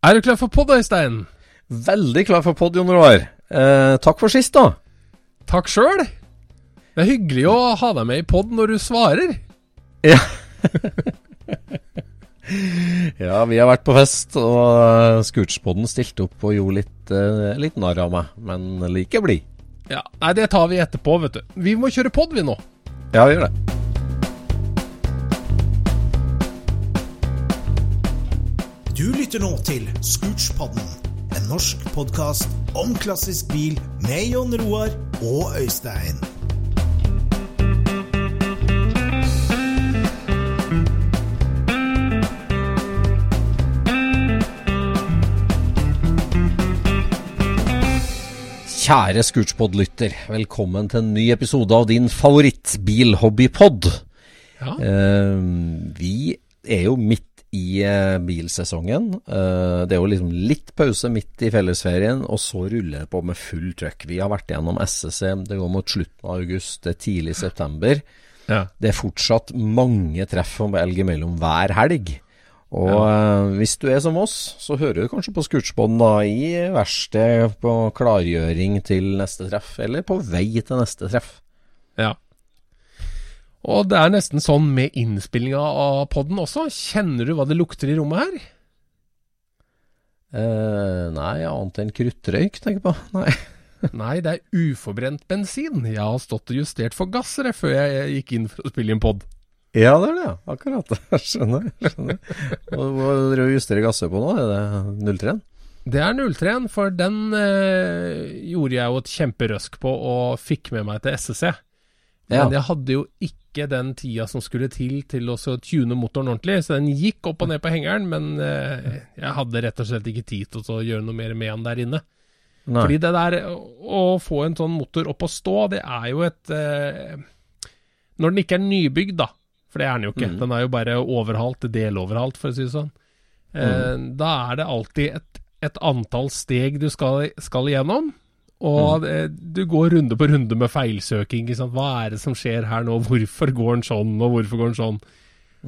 Er du klar for podd, Øystein? Veldig klar for pod, Jon Roar. Eh, takk for sist, da. Takk sjøl. Det er hyggelig å ha deg med i pod når du svarer. Ja. ja, vi har vært på fest, og Scootspoden stilte opp og gjorde litt, eh, litt narr av meg, men like blid. Ja, Nei, det tar vi etterpå, vet du. Vi må kjøre pod, vi nå. Ja, vi gjør det. Du lytter nå til Scootspodden, en norsk podkast om klassisk bil med Jon Roar og Øystein. Kjære Scootspod-lytter, velkommen til en ny episode av din favoritt-bilhobbypod. Ja. Uh, vi er jo midt i eh, bilsesongen. Eh, det er jo liksom litt pause midt i fellesferien, og så ruller det på med full trøkk. Vi har vært gjennom SSC, det går mot slutten av august, det er tidlig september. Ja. Det er fortsatt mange treff å velge mellom hver helg. Og ja. hvis du er som oss, så hører du kanskje på da i verksted på klargjøring til neste treff, eller på vei til neste treff. ja. Og det er nesten sånn med innspillinga av podden også. Kjenner du hva det lukter i rommet her? Eh, nei, annet enn kruttrøyk, tenker jeg på. Nei. Nei, det er uforbrent bensin. Jeg har stått og justert for gasser før jeg gikk inn for å spille inn pod. Ja, det er det. Akkurat. Skjønner. skjønner. Hva justerer gasser på nå? Er det 03? Det er 03-en, for den eh, gjorde jeg jo et kjemperøsk på og fikk med meg til SSC. Men jeg hadde jo ikke den tida som skulle til til å tune motoren ordentlig, så den gikk opp og ned på hengeren, men eh, jeg hadde rett og slett ikke tid til å gjøre noe mer med den der inne. Nei. Fordi det der å få en sånn motor opp og stå, det er jo et eh, Når den ikke er nybygd, da, for det er den jo ikke, Mm. den er jo bare overhalt, deloverhalt, for å si det sånn, eh, da er det alltid et, et antall steg du skal, skal igjennom. Og mm. du går runde på runde med feilsøking. Hva er det som skjer her nå? Hvorfor går den sånn, og hvorfor går den sånn?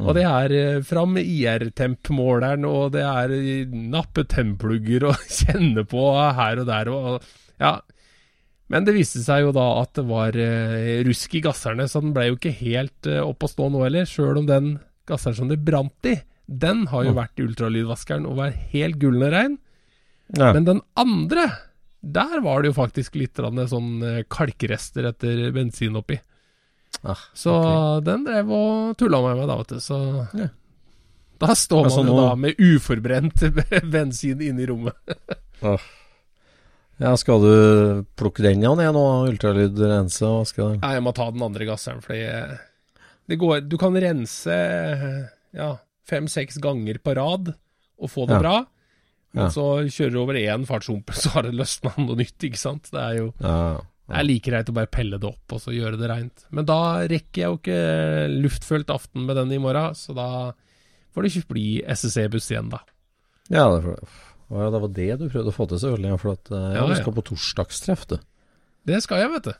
Og det er eh, fram med IR-temp-måleren, og det er eh, nappe tennplugger og kjenne på her og der. Og, ja. Men det viste seg jo da at det var eh, rusk i gasserne, så den ble jo ikke helt opp å stå nå heller. Sjøl om den gasseren som det brant i, den har jo vært i ultralydvaskeren og var helt gullende rein. Ja. Men den andre, der var det jo faktisk litt sånn eh, kalkrester etter bensin oppi. Ah, Så okay. den drev og tulla med meg da, vet du. Så Ja. da står man Altså, jo nå- da med uforbrent bensin inne i rommet. ah. Ja, skal du plukke den igjen igjen nå? Ultralyd rense og? Nei, jeg må ta den andre gasseren, fordi det går Du kan rense ja, fem-seks ganger på rad og få det Ja. bra. Men Ja. så kjører du over én fartshumpe, så har det løsna noe nytt, ikke sant. Det er jo Ja. Det er like greit å bare pelle det opp og så gjøre det reint. Men da rekker jeg jo ikke luftfølt aften med den i morgen, så da får det ikke bli SSC-buss igjen, da. Ja, det, får- det var det du prøvde å få til, selvfølgelig. For at, eh, ja, du skal på torsdagstreff, du. Det skal jeg, vet du.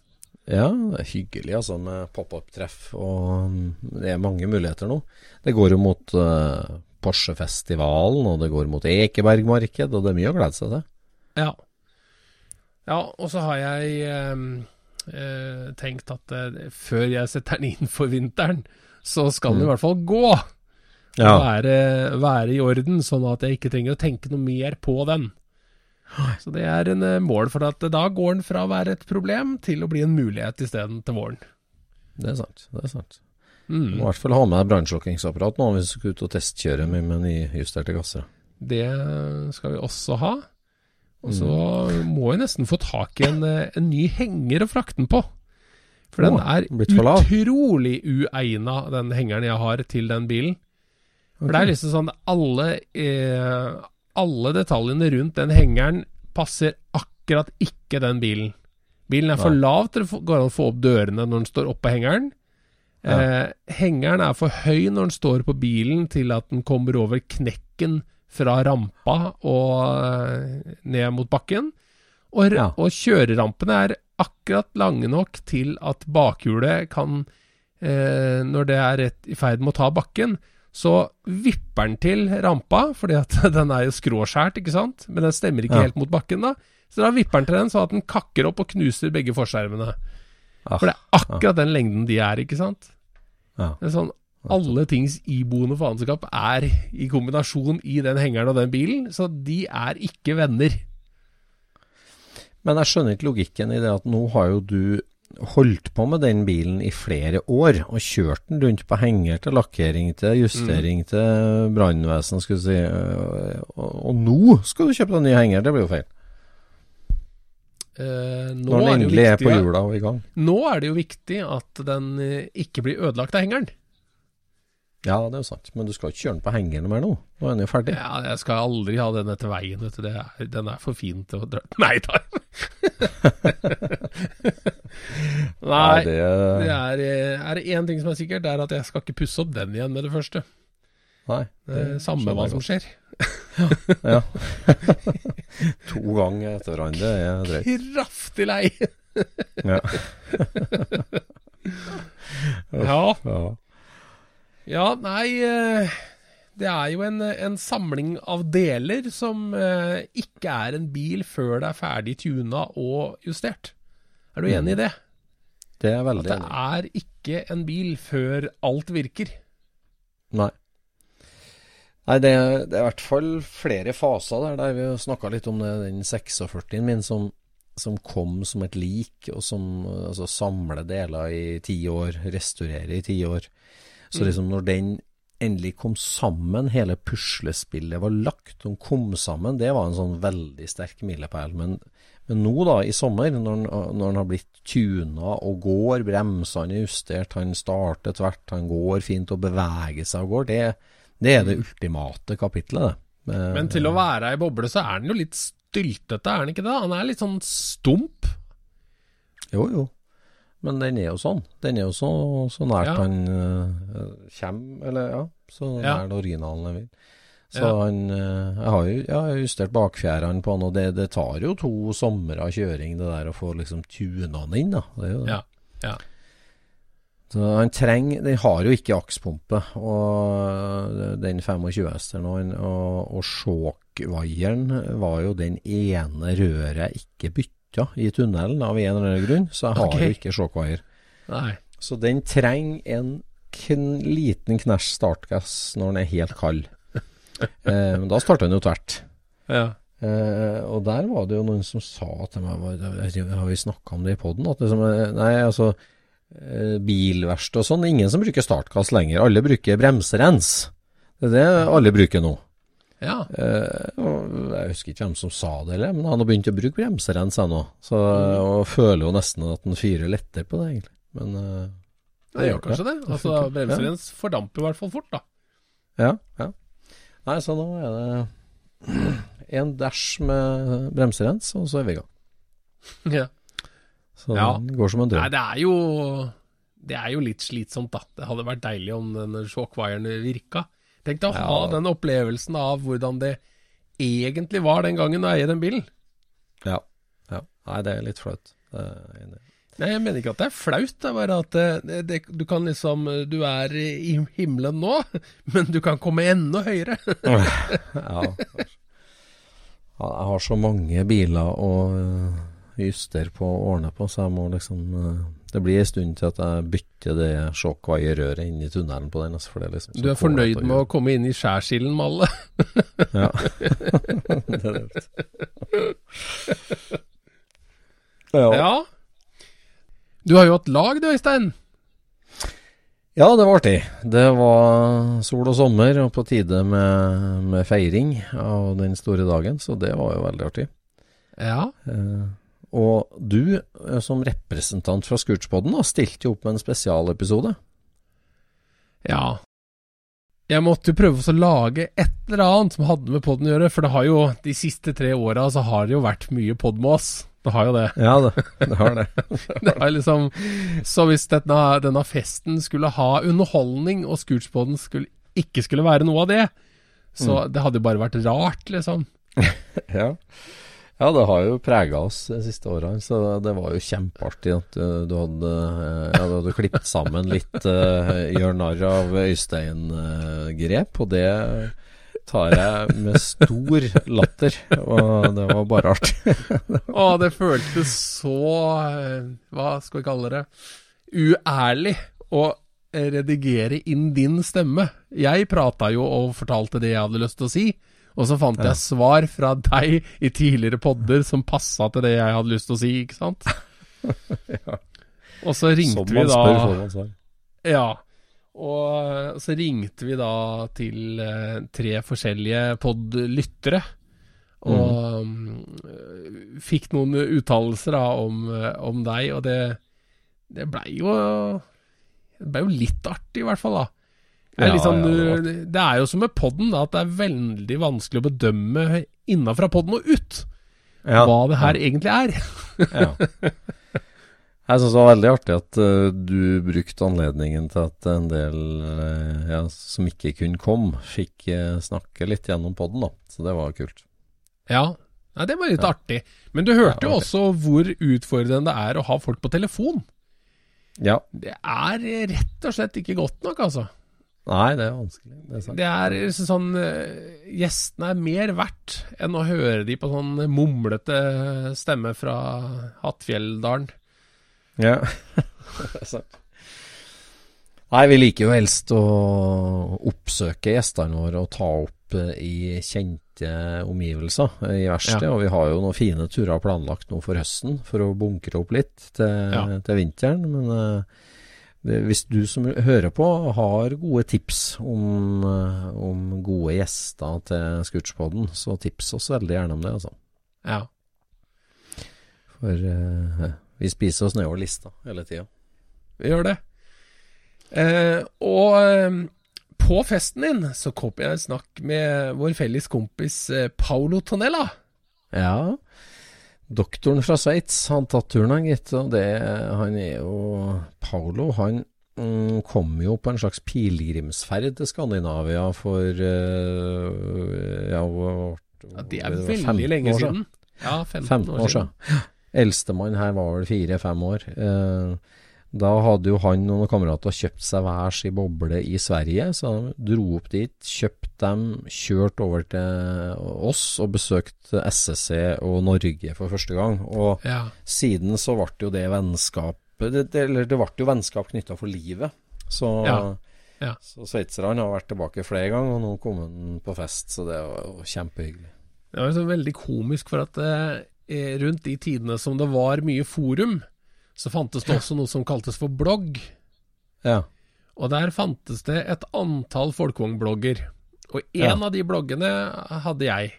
Ja, det er hyggelig altså med pop-up-treff, og det er mange muligheter nå. Det går jo mot uh, Porsche-festivalen, og det går mot Ekebergmarked, og det er mye å glede seg til. Ja. Ja, og så har jeg eh, eh, tenkt at eh, før jeg setter den inn for vinteren, så skal den i hvert fall gå. Ja, Være, være i orden, sånn at jeg ikke trenger å tenke noe mer på den. Så det er en eh, mål, for at da går den fra å være et problem til å bli en mulighet isteden til våren. det er sant. det er sant. Mm. må i hvert fall ha med brannslukkingsapparat nå hvis du skal ut og testkjøre med, med nyjusterte gasser. Det skal vi også ha. Og så må jeg nesten få tak i en, eh, en ny henger å frakte den på. For den er utrolig uegna, den hengeren jeg har til den bilen. For det er liksom sånn alle, eh, alle detaljene rundt den hengeren passer akkurat ikke den bilen. Bilen er for Nei. lav til det går an å få opp dørene når den står oppå hengeren. Ja. Eh, hengeren er for høy når den står på bilen til at den kommer over knekken fra rampa og eh, ned mot bakken. Og, Ja. og kjørerampene er akkurat lange nok til at bakhjulet kan, eh, når det er rett i ferd med å ta bakken, så vipper den til rampa, fordi at den er jo skråskjært, ikke sant? Men den stemmer ikke Ja. helt mot bakken, da. Så da vipper den til den, så at den kakker opp og knuser begge forskjermene. Ah, For det er akkurat den lengden de er, ikke sant? Det er sånn Alle tings iboende faenskap er i kombinasjon i den hengeren og den bilen, så de er ikke venner. Men jeg skjønner ikke logikken i det at nå har jo du holdt på med den bilen i flere år, og kjørt den rundt på henger til lakkering, til justering, Mm. til brannvesen, skulle du si. Og, og nå skal du kjøpe deg ny henger, det blir jo feil. Eh, nå, Når den er det endelig er på viktig, hjula og i gang. nå er det jo viktig at den eh, ikke blir ødelagt av hengeren. Ja, det er jo sant, men du skal ikke kjøre den på hengeren mer nå. Nå er den jo ferdig. Ja, jeg skal aldri ha den etter veien, vet du. Det er, den er for fin til å dra Nei da! Nei, det, det er, eh, er det én ting som er sikkert, det er at jeg skal ikke pusse opp den igjen med det første. Nei, Det er samme hva som skjer. Ja. to ganger etter hverandre er drøyt. Kraftig lei! Ja. Ja. ja. Nei eh, Det er jo en, en samling av deler som eh, ikke er en bil før det er ferdig tuna og justert. Er du enig i det? Det er veldig enig. At det er ikke en bil før alt virker. Nei. Nei, det, er- det er i hvert fall flere faser der. der Vi snakka litt om det, den 46-en min som, som kom som et lik, og som altså, samler deler i ti år, restaurerer i ti år. Så liksom når den endelig kom sammen, hele puslespillet var lagt, de kom sammen, det var en sånn veldig sterk milepæl. Men, men nå da, i sommer, når han, når han har blitt tuna og går, bremsene er justert, han starter tvert, han går fint og beveger seg og går, det, det er det ultimate kapitlet, det. Eh, Men til å være ei boble, så er den jo litt styltete, er den ikke det? Han er litt sånn stump. Jo, jo. Men den er jo sånn. Den er jo så, så nært Ja. han uh, kommer, eller ja, så Ja. nær det originalen jeg vil. Så Ja. han uh, Jeg har jo jeg har justert bakfjærene på han, og det, det tar jo to somre av kjøring, det der å få liksom tuna han inn, da. Det er jo det. Ja. ja. Så han trenger Den har jo ikke akspumpe, og den 25 hesteren og, og, sjåkvaieren var jo den ene røret jeg ikke bytta i tunnelen av en eller annen grunn, så jeg har okay. jo ikke sjåkvaier. Så den trenger en kn liten knæsj startgass når den er helt kald. eh, men da starter den jo tvert. Ja. Eh, og der var det jo noen som sa til meg Har vi snakka om det i poden? At liksom, nei, altså Bilverksted og sånn, ingen som bruker startgass lenger. Alle bruker bremserens. Det er det alle bruker nå. ja. Eh, jeg husker ikke hvem som sa det, eller, men han har begynt å bruke bremserens ennå. Så, jeg føler jo nesten at han fyrer lettere på det, egentlig. Men eh, Det gjør kanskje det. det Altså. Bremserens fordamper i hvert fall fort, da. Ja, ja. Nei, så nå er det en dash med bremserens, og så er vi i gang. Ja. Så Ja. den går som en Nei, det er jo Det er jo litt slitsomt, da. Det hadde vært deilig om den shockwiren virka. Tenk deg å ha Ja. den opplevelsen av hvordan det egentlig var den gangen å eie den bilen. Ja. ja. Nei, det er litt flaut. Nei, jeg mener ikke at det er flaut, det er bare at det, det, det, du kan liksom Du er i himmelen nå, men du kan komme enda høyere. Ja. Jeg har så mange biler å øh, justere på og ordne på, så jeg må liksom øh, Det blir en stund til at jeg bytter det sjåkvaierrøret inn i tunnelen på den. Altså, for det er liksom Du er fornøyd med å komme inn i skjærsilden med alle? Ja. det er det. ja. Ja. Du har jo hatt lag du, Øystein. Ja, det var artig. Det var sol og sommer, og på tide med, med feiring av den store dagen, så det var jo veldig artig. Ja. Eh, og du, eh, som representant fra Scootspodden, stilte jo opp med en spesialepisode. Ja. Jeg måtte jo prøve å lage et eller annet som hadde med poden å gjøre, for det har jo de siste tre åra så har det jo vært mye pod med oss. Det har jo det. Ja, det, det har det. det har liksom, så hvis denne, denne, festen skulle ha underholdning, og Scootspoden skulle, ikke skulle være noe av det, så mm. det hadde jo bare vært rart, liksom. ja. Ja, det har jo prega oss de siste årene, så det var jo kjempeartig at du, hadde, ja, du hadde klippet sammen litt uh, gjør narr av Øystein-grep, uh, og det tar jeg med stor latter. Og det var bare artig. Å, det føltes så uh, Hva skal vi kalle det? Uærlig å redigere inn din stemme. Jeg prata jo og fortalte det jeg hadde lyst til å si. Og så fant jeg svar fra deg i tidligere podder som passa til det jeg hadde lyst til å si, ikke sant? ja. Og så ringte vi da spør, får man svar. Ja. Og eh, så ringte vi da til uh, tre forskjellige pod-lyttere. Og mm. um, fikk noen uttalelser om, om, deg, og det, det blei jo Det blei jo litt artig, i hvert fall, da. Det er, sånn, ja, det, er jo som med poden, at det er veldig vanskelig å bedømme innafra podden og ut ja, hva det her egentlig er. ja. Jeg syns det var veldig artig at uh, du brukte anledningen til at en del uh, ja, som ikke kunne komme, fikk uh, snakke litt gjennom poden, da. Så det var kult. Ja, Nei, det var litt artig. Men du hørte jo også hvor utfordrende det er å ha folk på telefon. Ja. Det er rett og slett ikke godt nok, altså. Nei, det er vanskelig. Det er, det er liksom sånn uh, Gjestene er mer verdt enn å høre de på sånn mumlete stemme fra Hattfjelldalen. Ja, det er sant. Nei, vi liker jo helst å oppsøke gjestene våre og ta opp uh, i kjente omgivelser uh, i verkstedet. Ja. Og vi har jo noen fine turer planlagt nå for høsten for å bunkre opp litt til, ja. til vinteren. Men hvis du som hører på har gode tips om, eh, om gode gjester til Scootspoden, så tips oss veldig gjerne om det, altså. Ja. For eh, vi spiser oss nedover lista hele tida. Vi gjør det. Eh, og eh, på festen din så kom jeg i snakk med vår felles kompis eh, Paulo Tonella. Ja. Doktoren fra Sveits har tatt turen, han gitt. Og det, han er jo Paolo. han mm, kom jo på en slags pilegrimsferd til Skandinavia for uh, ja, ja, Det er veldig lenge siden. Ja, 15, 15 år, år siden. siden. Eldstemann her var vel fire-fem år. Uh, da hadde jo han og noen kamerater kjøpt seg hver sin boble i Sverige, så de dro opp dit, kjøpte dem, kjørte over til oss og besøkte SSC og Norge for første gang. Og ja. siden så ble jo det vennskap det, det, Eller det ble jo vennskap knytta for livet. Så, ja. Ja. så sveitserne har vært tilbake flere ganger, og nå kom han på fest, så det var kjempehyggelig. Det var så veldig komisk, for at eh, rundt de tidene som det var mye forum, så fantes det også noe som kaltes for blogg. Ja. Og der fantes det et antall folkevognblogger. Og en ja. av de bloggene hadde jeg.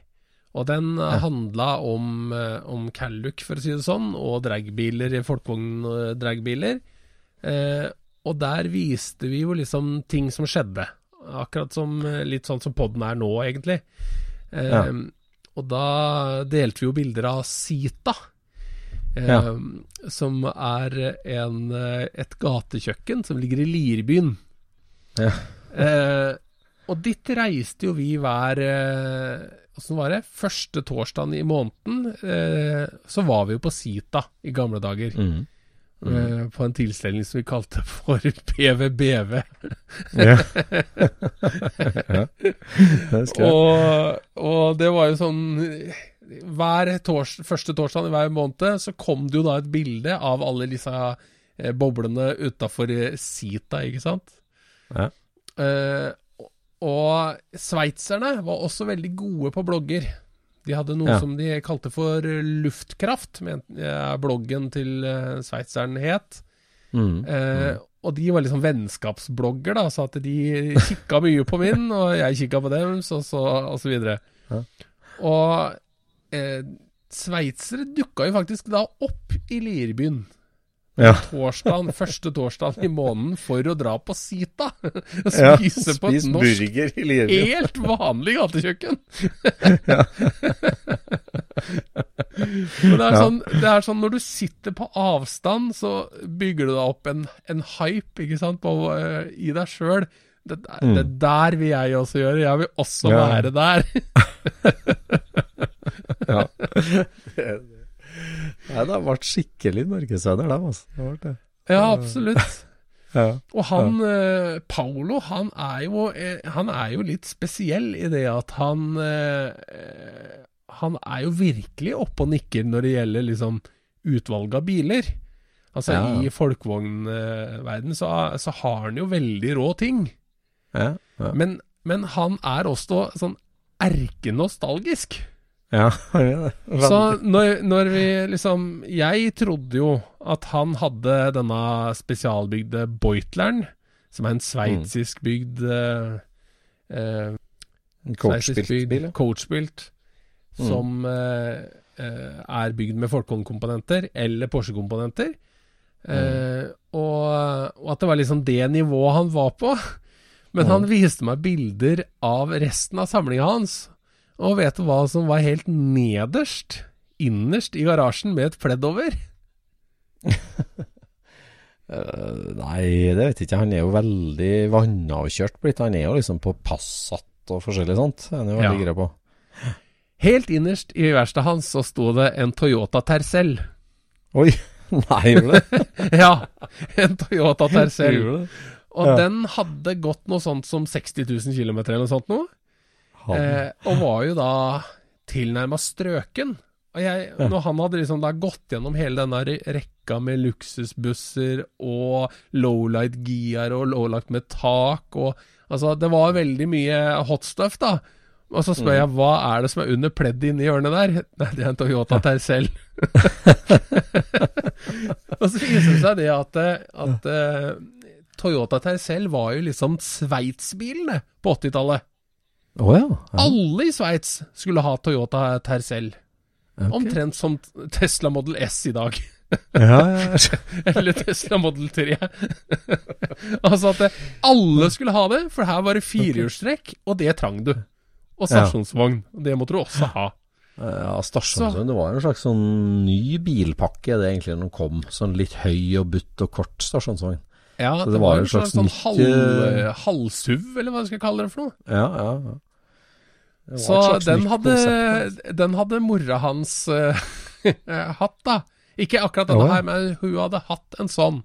Og den ja. handla om, eh, om Calluc, for å si det sånn, og dragbiler, folkevogndragbiler. Eh, og der viste vi jo liksom ting som skjedde. Akkurat som litt sånn som poden er nå, egentlig. Eh, ja. Og da delte vi jo bilder av Sita. Ja. Eh, som er en, eh, et gatekjøkken som ligger i Lirbyen. Ja. Eh, og dit reiste jo vi hver Åssen var det? Første torsdagen i måneden eh, så var vi jo på Sita i gamle dager. Mm. Mm. Eh, på en tilstelning som vi kalte for PVBV. ja. ja. Det og, og det var jo sånn hver tors, første torsdag i hver måned så kom det jo da et bilde av alle disse eh, boblene utafor eh, Sita, ikke sant? Ja. Eh, og sveitserne var også veldig gode på blogger. De hadde noe ja. som de kalte for luftkraft, med ja, bloggen til uh, sveitseren het. Mm. Eh, og de var liksom vennskapsblogger, da, så at de kikka mye på min, og jeg kikka på dem, så, så, og så videre. Ja. Og eh, sveitsere dukka jo faktisk da opp i Lirbyen Ja. torsdagen, første torsdagen i måneden for å dra på Sita. Ja, spise på et norsk, helt vanlig gatekjøkken. Ja. det er, sånn, det er sånn når du sitter på avstand, så bygger du deg opp en, en hype ikke sant, på, uh, i deg sjøl. Det, det der vil jeg også gjøre. Jeg vil også Mm. Ja. være der. Ja. Nei, det har vært skikkelig markedsvenner, dem, altså. Det har vært det. ja, absolutt. Ja. Og han eh, Paolo, han er, jo, eh, han er jo litt spesiell i det at han eh, Han er jo virkelig oppe og nikker når det gjelder liksom utvalg av biler. Altså Ja. I folkevognverden så, så har han jo veldig rå ting. Ja. Ja. Men, men han er også sånn erkenostalgisk. Ja. Så når, når vi liksom Jeg trodde jo at han hadde denne spesialbygde Boitleren, som er en sveitsisk bygd eh, eh, ja. coachbuilt, som eh, eh, er bygd med Folkong-komponenter eller Porsche-komponenter. Eh, og, og at det var liksom det nivået han var på. Men han viste meg bilder av resten av samlinga hans. Og vet du hva som var helt nederst? Innerst i garasjen med et pledd over? Uh, nei, det vet jeg ikke. Han er jo veldig vannavkjørt blitt. Han er jo liksom på Passat og forskjellig sånt. Han er jo veldig Ja. grei på. Helt innerst i verkstedet hans så sto det en Toyota Tercel. Oi! Nei, gjorde det? ja, en Toyota Tercel. Og Ja. den hadde gått noe sånt som 60 000 km eller noe sånt noe. Eh, og var jo da tilnærma strøken. Og jeg, når han hadde liksom da gått gjennom hele denne rekka med luksusbusser og lowlight gear og lowlight med tak og Altså, det var veldig mye hot stuff, da. Og så spør jeg hva er det som er under pleddet inni hjørnet der? Nei, det er en Toyota Tercel. og så viser det seg det at, at uh, Toyota Tercel var jo liksom Sveits-bilene på 80-tallet. Å ja. ja. Alle i Sveits skulle ha Toyota Tercel. Okay. Omtrent som Tesla Model S i dag. Ja, ja. Eller Tesla Model 3. altså at alle skulle ha det, for her var det firehjulstrekk, og det trang du. Og stasjonsvogn. Det måtte du også ha. Ja, stasjonsvogn. Det var en slags sånn ny bilpakke det egentlig når den kom. Sånn litt høy og butt og kort stasjonsvogn. Ja, det, det var en slags sånn halv, eh, halvsuv, eller hva skal jeg kalle det for noe. Ja, ja, ja. Så den hadde, den hadde mora hans uh, hatt, da. Ikke akkurat denne her, men hun hadde hatt en sånn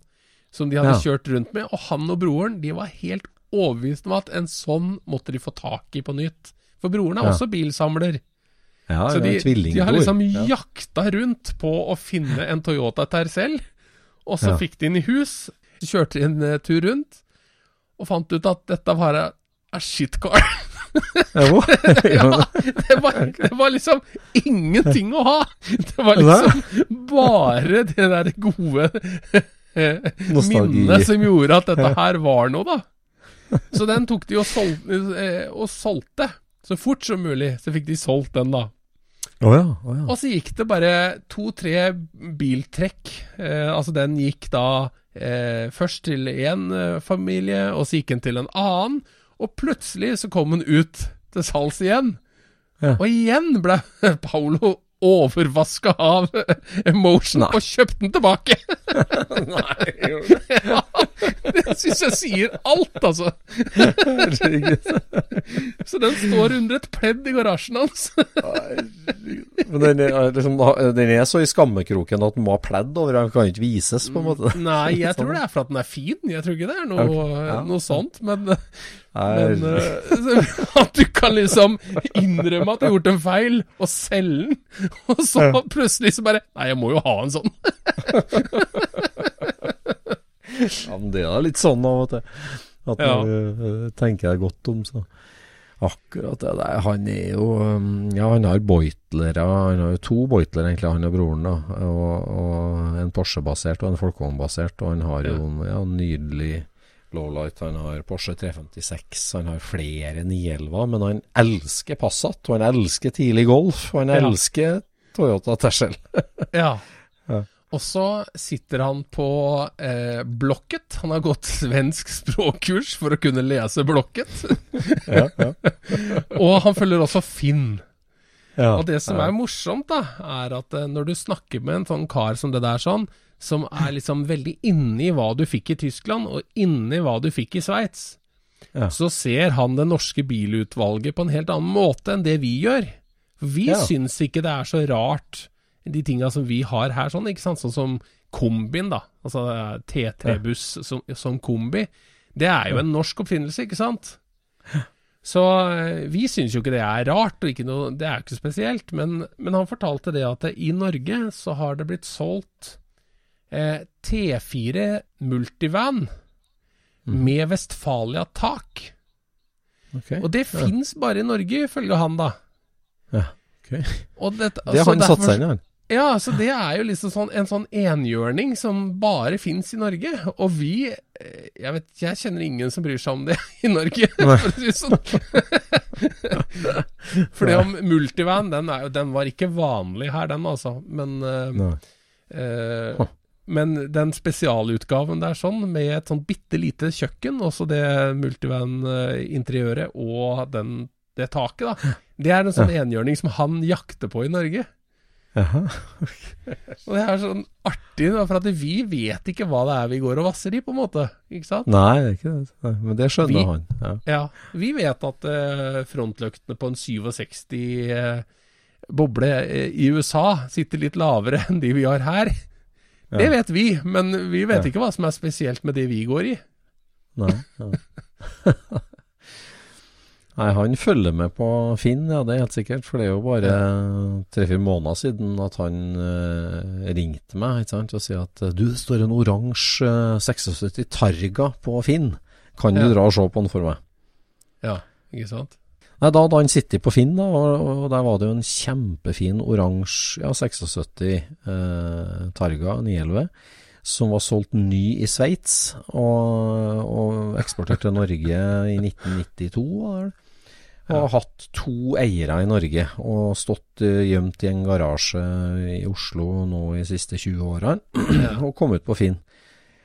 som de hadde Ja. kjørt rundt med. Og han og broren de var helt overbevist om at en sånn måtte de få tak i på nytt. For broren er Ja. også bilsamler. Ja, Så de, de har liksom ja. jakta rundt på å finne en Toyota Tercel, og så fikk de den i hus, kjørte en eh, tur rundt, og fant ut at dette var a shitcar. Ja, det var, det var liksom ingenting å ha. Det var liksom bare det der gode minnet som gjorde at dette her var noe, da. Så den tok de og solgte, eh, og solgte. Så fort som mulig så fikk de solgt den, da. Oh ja, oh ja. Og så gikk det bare to-tre biltrekk. Eh, altså den gikk da eh, først til én eh, familie, og så gikk han til en annen. Og plutselig så kom han ut til salgs igjen. Ja. Og igjen ble Paulo overvaska av emotion Nei. og kjøpte den tilbake. Nei, jo. ja, det syns jeg sier alt, altså. Så den står under et pledd i garasjen hans. Men den er, liksom, den er så i skammekroken at den må ha pledd over, den kan ikke vises, på en måte. Nei, jeg tror det er for at den er fin. Jeg tror ikke det er noe, okay. ja. noe sånt. Men, men eh, at du kan liksom innrømme at du har gjort en feil, og selge den, og så plutselig så bare Nei, jeg må jo ha en sånn. Ja, men det er litt sånn av og til. At Ja. du eh, tenker deg godt om, så Akkurat det der. Han er jo um, Ja, han har Boitlere. Han har jo to boitler egentlig, han og broren. da Og, og En Porsche-basert og en Folkvogn-basert. Og han har jo en ja, nydelig Lowlight. Han har Porsche 356. Han har flere 911, men han elsker Passat. Og han elsker tidlig Golf. Og han Ja. elsker Toyota Tercel. Ja. Ja. Og så sitter han på eh, Blokket. Han har gått svensk språkkurs for å kunne lese Blokket. Ja, ja. og han følger også Finn. ja. Og det som er morsomt, da, er at eh, når du snakker med en sånn kar som det der sånn, som er liksom veldig inni hva du fikk i Tyskland, og inni hva du fikk i Sveits, Ja. så ser han det norske bilutvalget på en helt annen måte enn det vi gjør. For vi Ja. syns ikke det er så rart, de tinga som vi har her, sånn, ikke sant. Sånn som kombien, da. Altså T3-buss som, som kombi. Det er jo en norsk oppfinnelse, ikke sant? Så eh, vi syns jo ikke det er rart, og ikke noe, det er jo ikke spesielt. Men, men han fortalte det at i Norge så har det blitt solgt eh, T4 multivan med Vestfalia-tak. Okay. Og det fins bare i Norge, ifølge han, da. Ja, ok. Og dette- Det har han satt seg inn i, han. Ja, så det er jo liksom sånn, en sånn enhjørning som bare fins i Norge. Og vi eh, Jeg vet, jeg kjenner ingen som bryr seg om det i Norge, for å si det sånn. For det om multivan, den, er, den var ikke vanlig her, den altså. Men uh, Nei. Eh, men den spesialutgaven der sånn, med et sånn bitte lite kjøkken, også det multivan-interiøret og den, det taket, da. Det er en sånn enhjørning som han jakter på i Norge. Jaha. Og det er sånn artig, da, for at vi vet ikke hva det er vi går og vasser i, på en måte. Ikke sant? Nei, ikke det. Nei, men det skjønner Vi- han. Ja. Ja, vi vet at eh, frontløktene på en 67 eh, boble eh, i USA sitter litt lavere enn de vi har her. Det Ja. vet vi, men vi vet Ja. ikke hva som er spesielt med det vi går i. Nei. Ja. Nei, han følger med på Finn, ja, det er helt sikkert. For det er jo bare tre-fire måneder siden at han uh, ringte meg ikke sant, og sier at eh, du, det står en oransje uh, 76 Targa på Finn. Kan du dra og se på den for meg? Ja, ikke sant? Nei, Da hadde han sittet på Finn, da, og, og der var det jo en kjempefin oransje ja, 76 eh, Targa 911 som var solgt ny i Sveits og, og eksportert til Norge i 1992. var det. Og har hatt to eiere i Norge og stått eh, gjemt i en garasje i Oslo nå i de siste 20 årene og kom ut på Finn.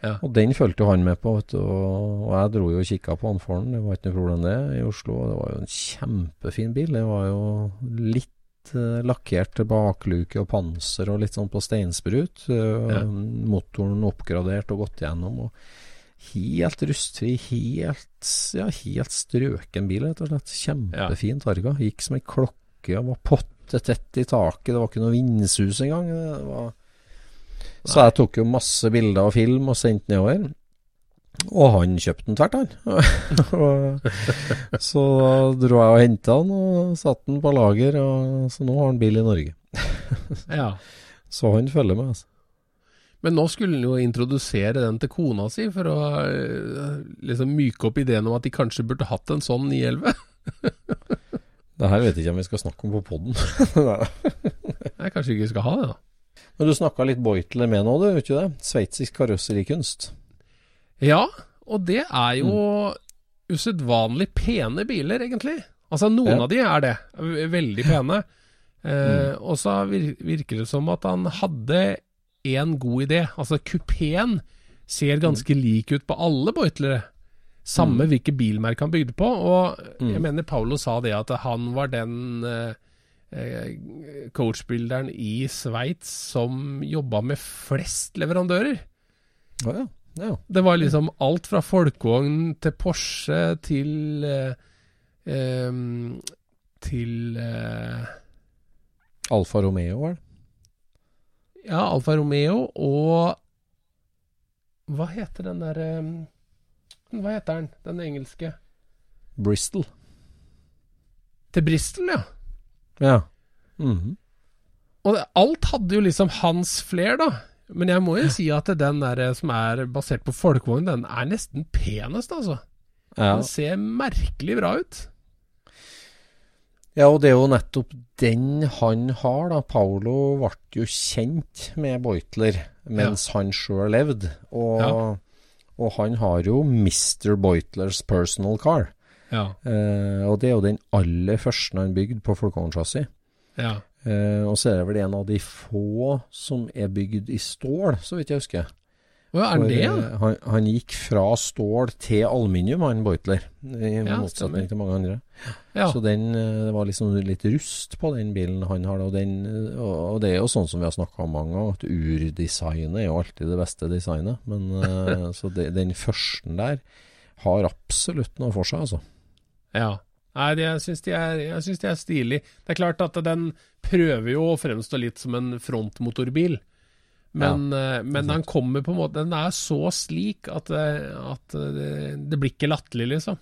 Ja. Og den fulgte han med på, vet du, og, og jeg dro jo og kikka på han for han, det var ikke noe problem det, i Oslo. Det var jo en kjempefin bil. Det var jo litt uh, lakkert bakluke og panser og litt sånn på steinsprut. Uh, Ja. Motoren oppgradert og gått gjennom. og Helt rustfri, helt, ja, helt strøken bil, rett og slett. Kjempefin Targa. Gikk som ei klokke og var pottetett i taket. Det var ikke noe vindsus engang. Det var så jeg tok jo masse bilder og film og sendte nedover. Og han kjøpte den tvert, han. Så dro jeg og henta den og satte den på lager, og så nå har han bil i Norge. Ja. Så han følger med, altså. Men nå skulle han jo introdusere den til kona si, for å eh, liksom myke opp ideen om at de kanskje burde hatt en sånn 911. Det her vet jeg ikke om vi skal snakke om på poden. Nei, kanskje vi ikke skal ha det, da. Men du snakka litt Beutler med nå, du, vet ikke det? Sveitsisk karosserikunst. Ja, og det er jo usedvanlig pene biler, egentlig. Altså, noen Ja. av de er det. Veldig pene. Eh, Og så virker det som at han hadde en god idé. Altså, kupeen ser ganske lik ut på alle Beutlere. Samme hvilke bilmerke han bygde på. Og jeg mener Paulo sa det at han var den eh, coachbuilderen i Sveits som jobba med flest leverandører. Å ja. ja. Det var liksom alt fra folkevogn til Porsche til eh, Til eh, Alfa Romeo, var det? Ja, Alfa Romeo og Hva heter den der em, Hva heter den? Den engelske? Bristol. Til Bristol, ja. Ja. Mhm. Og det, alt hadde jo liksom hans flair, da. Men jeg må jo si at den der som er basert på folkevogn, den er nesten penest, altså. ja. Den ser merkelig bra ut. Ja, og det er jo nettopp den han har, da. Paolo ble jo kjent med Beutler mens han sjøl levde. Og, Ja. og han har jo Mr. Beutlers personal car. Ja. Eh, og det er jo den aller første han bygde på folkevognsjassi. Ja. Eh, og så er det vel en av de få som er bygd i stål, så vidt jeg husker. Hva er For, det? eh, han, han gikk fra stål til aluminium, han Beutler. I Ja, motsetning til mange andre. Ja. Så den, eh, det var liksom litt rust på den bilen han har. Og, den, og og det er jo sånn som vi har snakka om mange ganger, at urdesignet er jo alltid det beste designet. Men eh, Så det, den første der har absolutt noe for seg, altså. Ja. Nei, jeg syns de, de er stilig. Det er klart at den prøver jo å fremstå litt som en frontmotorbil. Men, ja, men den kommer på en måte Den er så slik at, eh, at det, det blir ikke latterlig, liksom.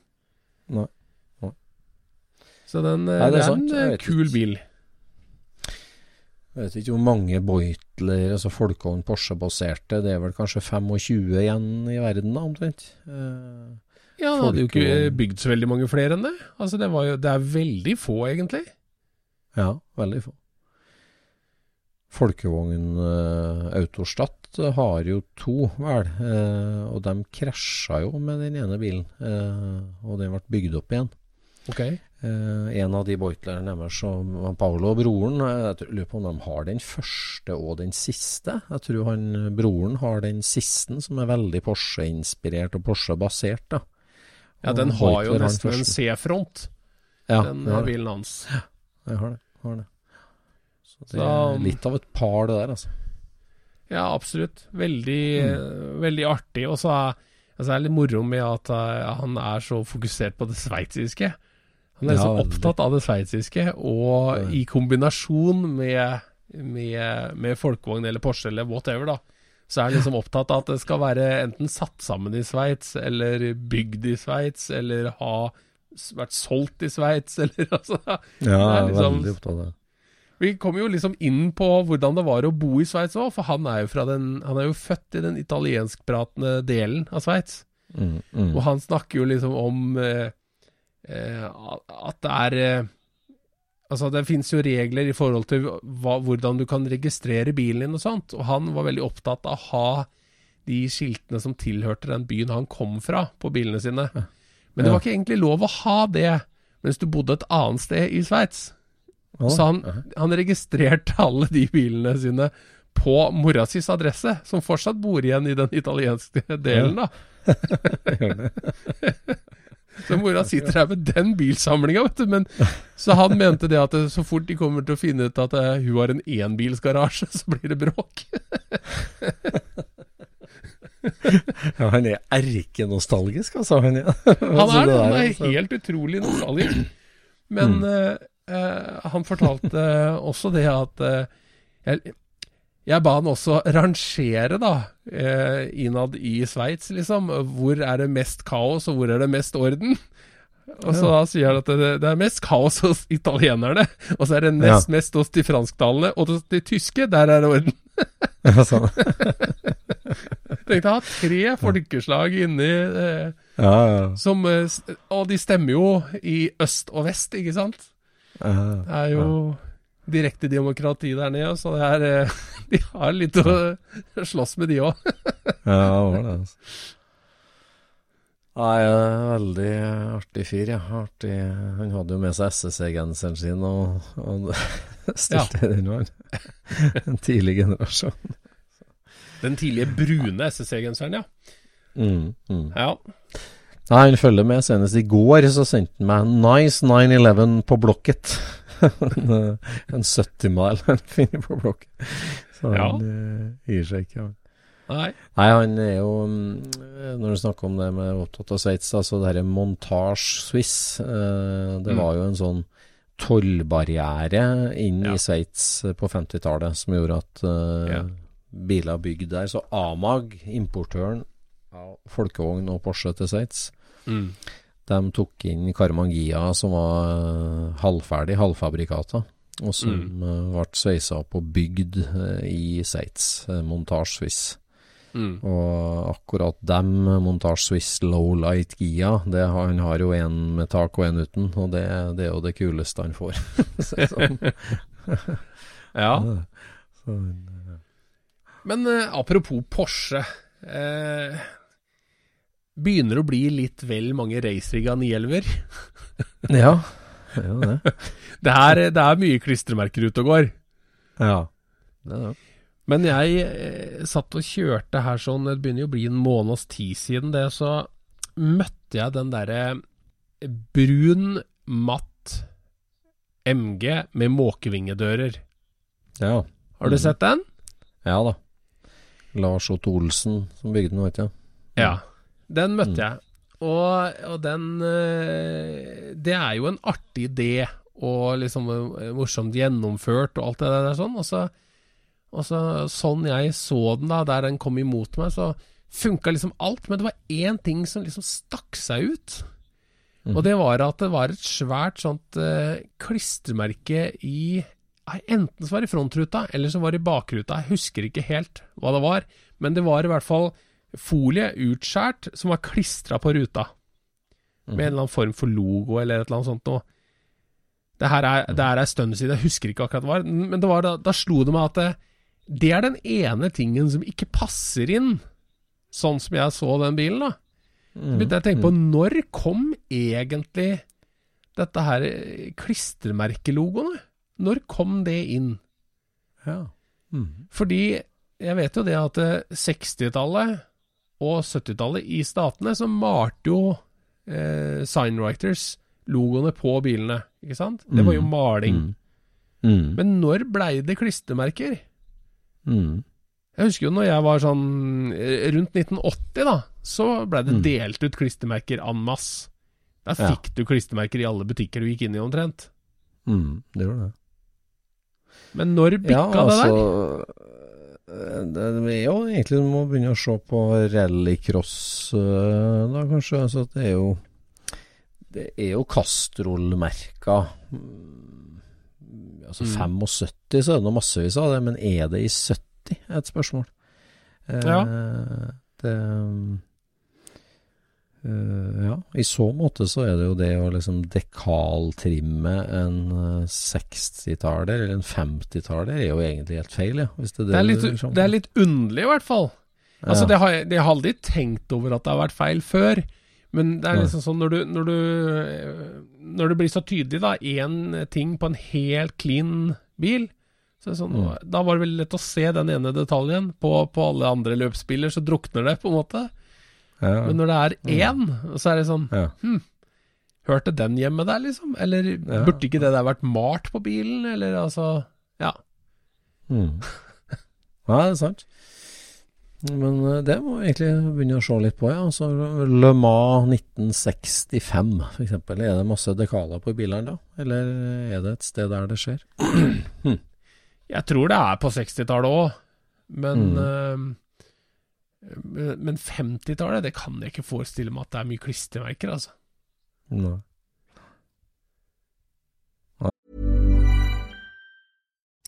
Nei. Så den, eh, Nei, det er det er sant. en eh, kul ikke. bil. Jeg vet ikke hvor mange Beutler, altså folkevogn Porsche-baserte, det er vel kanskje 25 igjen i verden, omtrent. Eh, Ja, han hadde jo ikke eh, bygd så veldig mange flere enn det. Altså, det, var jo, det er veldig få, egentlig. Ja, veldig få. Folkevogn uh, Autostadt eh, har jo to, vel. eh, og de krasja jo med den ene bilen. eh, og den ble bygd opp igjen. Ok. Eh, en av de boitlerne deres, Paolo og broren, eh, jeg lurer på om de har den første og den siste. Jeg tror han broren har den siste, som er veldig Porsche-inspirert og Porsche-basert. da. Ja, den har jo nesten en. C-front, Ja, den har eh, bilen hans. Jeg har det. Har det. Så det er litt av et par, det der, altså. Ja, absolutt. Veldig, Mm. eh, veldig artig. Og så er, altså det litt moro med at uh, han er så fokusert på det sveitsiske. Han er Ja, så opptatt av det sveitsiske, og Ja. i kombinasjon med, med, med folkevogn eller Porsche eller whatever, da, så er han liksom opptatt av at det skal være enten satt sammen i Sveits, eller bygd i Sveits, eller ha vært solgt i Sveits, eller altså Ja, liksom- veldig opptatt av det. vi kommer jo liksom inn på hvordan det var å bo i Sveits òg, for han er jo fra den Han er jo født i den italienskpratende delen av Sveits. Mm, mm. Og han snakker jo liksom om eh, eh, at det er eh, Altså, det finnes jo regler i forhold til hva, hvordan du kan registrere bilen din og sånt, og han var veldig opptatt av å ha de skiltene som tilhørte den byen han kom fra, på bilene sine. Men det var ikke egentlig lov å ha det mens du bodde et annet sted i Sveits. Så han, han registrerte alle de bilene sine på mora sis adresse, som fortsatt bor igjen i den italienske delen, da. Så mora sitter her med den bilsamlinga, vet du. Men, så han mente det at så fort de kommer til å finne ut at eh, hun har en enbilsgarasje, så blir det bråk. Ja, han er erkenostalgisk, altså. Han ja. Han Altså, er det, han er altså. helt utrolig nostalgisk. Men mm. uh, han fortalte også det at uh, jeg, jeg ba han også rangere, da, eh, innad i Sveits, liksom. Hvor er det mest kaos, og hvor er det mest orden? Og så da sier han at det, det er mest kaos hos italienerne, og så er det nest mest hos de fransktalende, og hos de tyske, der er det orden. Ja, sånn. Tenkte å ha tre folkeslag inni eh, ja, ja. som eh, Og de stemmer jo i øst og vest, ikke sant? ja. Det er jo direkte demokrati der nede, så det er eh, De har litt å slåss med, de òg. Ja, det var det. Altså. Nei, eh, veldig artig fyr, ja. Artig. Han hadde jo med seg SSC-genseren sin og, og stilte i den, han. En tidlig generasjon. Den tidlige brune SSC-genseren, ja. Mm, mm. ja. Nei, han følger med. Senest i går så sendte han meg 'Nice 911' på Blocket. En, en 70-mile han finner på blokken Så Ja. han eh, gir seg ikke. Nei. Nei, han er jo mm, Når du snakker om det med opptatt av Sveits, altså det dette Montage Swiss eh, Det Mm. var jo en sånn tollbarriere inn Ja. i Sveits eh, på 50-tallet som gjorde at Ja. biler bygd der Så Amag, importøren av folkevogn og Porsche til Sveits, Mm. De tok inn Karmangia, som var eh, halvferdig, halvfabrikata, Og som Mm. eh, ble sveisa opp og bygd eh, i Sveits, eh, Montage Swiss. Mm. Og akkurat dem, Montage Swiss Low Light Gia, det, han har jo en med tak og en uten, og det, det er jo det kuleste han får. Så, sånn. Ja. Men eh, apropos Porsche. Eh, begynner å bli litt vel mange racerigga 911-er? ja. Det er jo det. Det er, det er mye klistremerker ute og går. Ja. Det er det. Men jeg eh, satt og kjørte her sånn, det begynner jo å bli en måneds tid siden det, så møtte jeg den derre brun, matt MG med måkevingedører. Ja. Har du Mhm. sett den? ja da. Lars Otto Olsen som bygde den, vet du. Ja. Den møtte Mm. jeg. Og, og den eh, Det er jo en artig idé, og liksom morsomt gjennomført og alt det der sånn. Og så, og så sånn jeg så den da, der den kom imot meg, så funka liksom alt. Men det var én ting som liksom stakk seg ut. Mm. Og det var at det var et svært sånt uh, klistremerke i Enten så var det i frontruta, eller så var det i bakruta. Jeg husker ikke helt hva det var. Men det var i hvert fall folie utskåret som var klistra på ruta. Med en eller annen form for logo eller et eller annet sånt noe. Det her er, det her er stund siden, jeg husker ikke akkurat hva det var. Men det var da, da slo det meg at det, det er den ene tingen som ikke passer inn, sånn som jeg så den bilen, da. Så begynte jeg å tenke på når kom egentlig dette her eh, klistremerkelogoene? Når kom det inn? Ja. Mm. Fordi jeg vet jo det at eh, 60-tallet og 70-tallet i statene så malte jo eh, signwriters logoene på bilene, ikke sant? Det var jo maling. Mm. Mm. Men når blei det klistremerker? Mm. Jeg husker jo når jeg var sånn eh, rundt 1980, da, så blei det Mm. delt ut klistremerker en masse. Der Ja. fikk du klistremerker i alle butikker du gikk inn i omtrent. Mm. Det gjorde det. Men når bikka Ja, det der? Eh, det er jo egentlig Du må begynne å se på rallycross, eh, da kanskje. Altså, det er jo Det er jo Castrol-merka. Mm, Altså Mm. 75, så er det noe massevis av det, men er det i 70, er et spørsmål. Eh, Ja. Det eh, Ja, i så måte så er det jo det å liksom dekaltrimme en eh, 60-taler eller en 50-taller er jo egentlig helt feil, ja. Hvis det, er Det er, litt, til. det er litt underlig, i hvert fall. Altså, det har, jeg- det har aldri tenkt over at det har vært feil før. Men det er liksom sånn når du, når du Når det blir så tydelig, da, én ting på en helt clean bil så sånn, Mm. Da var det vel lett å se den ene detaljen. På, på alle andre løpsbiler så drukner det, på en måte. Ja. Men når det er én, så er det sånn ja. Hørte den hjemme der, liksom? Eller Ja. burde ikke det der vært malt på bilen? Eller altså Ja. Mm. Ja, det er sant. Men eh, det må vi egentlig begynne å se litt på, ja. Altså, Le Mans 1965, for eksempel. Er det masse dekaler på bilene da? Eller er det et sted der det skjer? Jeg tror det er på 60-tallet òg, men Mm. eh, Men 50-tallet, det kan jeg ikke forestille meg at det er mye klistremerker, altså. Nei.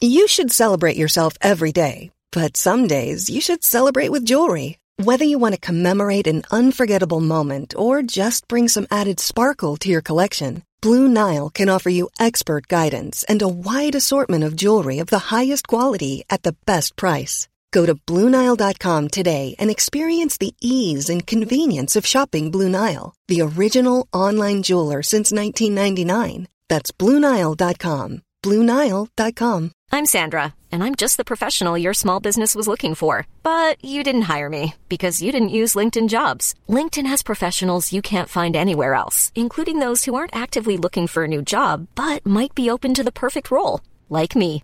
You should celebrate yourself every day, but some days you should celebrate with jewelry. Whether you want to commemorate an unforgettable moment or just bring some added sparkle to your collection, Blue Nile can offer you expert guidance and a wide assortment of jewelry of the highest quality at the best price. Go to BlueNile.com today and experience the ease and convenience of shopping Blue Nile, the original online jeweler since 1999. That's BlueNile.com. BlueNile.com. I'm Sandra, and I'm just the professional your small business was looking for. But you didn't hire me because you didn't use LinkedIn jobs. LinkedIn has professionals you can't find anywhere else, including those who aren't actively looking for a new job but might be open to the perfect role, like me.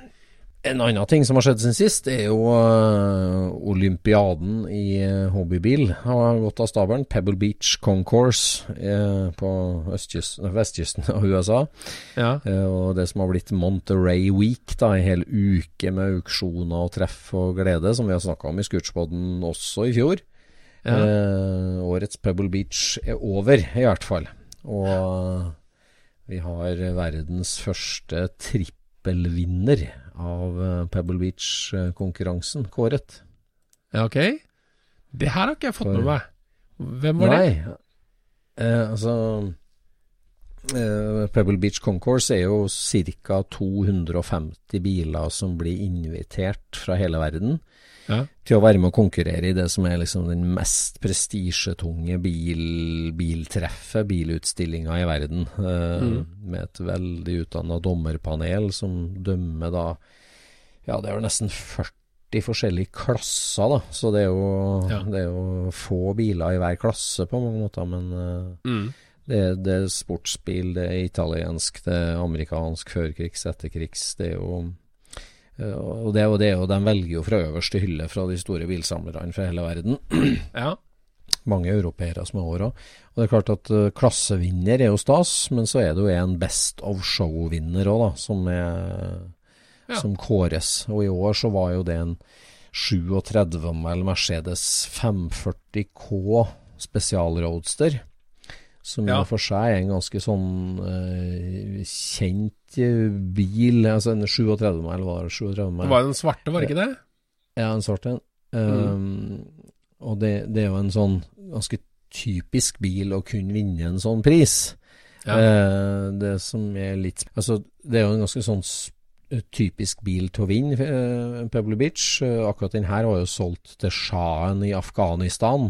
En annen ting som har skjedd siden sist, er jo eh, olympiaden i eh, hobbybil har gått av stabelen. Pebble Beach Concourse eh, på vestkysten av USA. Ja. Og det som har blitt Monterey Week, da, en hel uke med auksjoner og treff og glede, som vi har snakka om i Scootspoden også i fjor. Ja. Eh, årets Pebble Beach er over, i hvert fall. Og vi har verdens første trippelvinner av eh, Pebble Beach-konkurransen kåret. ja, ok. Det her har ikke jeg fått For- med meg. Hvem var Nei. det? Eh, altså eh, Pebble Beach Concourse er jo ca. 250 biler som blir invitert fra hele verden Ja. til å være med å konkurrere i det som er liksom den mest prestisjetunge bil, biltreffet, bilutstillinga i verden. Eh, Mm. Med et veldig utdanna dommerpanel som dømmer da Ja, det er jo nesten 40 forskjellige klasser, da. Så det er jo, Ja. det er jo få biler i hver klasse på mange måter, men eh, Mm. det, det er sportsbil, det er italiensk, det er amerikansk, førkrigs, etterkrigs. Det er jo og det, og det og De velger jo fra øverste hylle fra de store bilsamlerne fra hele verden. Ja. Mange europeere som er over òg. Og det er klart at uh, klassevinner er jo stas, men så er det jo en Best of Show-vinner òg, da, som, er, Ja. som kåres. Og i år så var jo det en 37-mil Mercedes 540K spesialroadster. Som Ja. for seg er en ganske sånn uh, kjent eh, bil. Altså en 37 mil, var det 37 mil? Det var jo den svarte, var det ikke det? Ja, en svart en. Um, Og det, det er jo en sånn ganske typisk bil å kunne vinne en sånn pris. Ja. Uh, det som er litt Altså, det er jo en ganske sånn typisk bil til å vinne, uh, Pebble Beach. Uh, akkurat den her var jo solgt til sjahen i Afghanistan.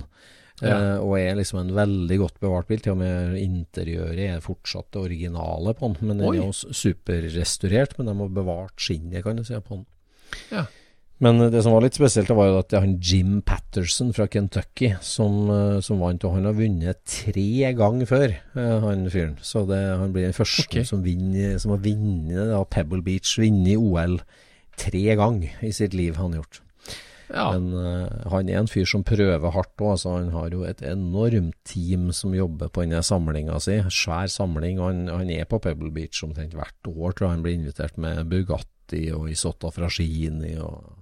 Ja. Eh, og er liksom en veldig godt bevart bil. Til og med interiøret er fortsatt det originale på den. Men den Oi. er jo superrestaurert, men de har bevart skinnet, kan du si, på den. Ja. Men eh, det som var litt spesielt, var jo at det er han Jim Patterson fra Kentucky som, eh, som vant. Og han har vunnet tre ganger før, han fyren. Så det, han blir den første okay. som, vinner, som har vunnet Pebble Beach, vunnet OL tre ganger i sitt liv, han har gjort. Ja. Men uh, han er en fyr som prøver hardt òg. Altså, han har jo et enormt team som jobber på denne samlinga si. Svær samling. Han, han er på Pebble Beach omtrent hvert år, tror jeg han blir invitert med Bugatti og Isotta Frascini og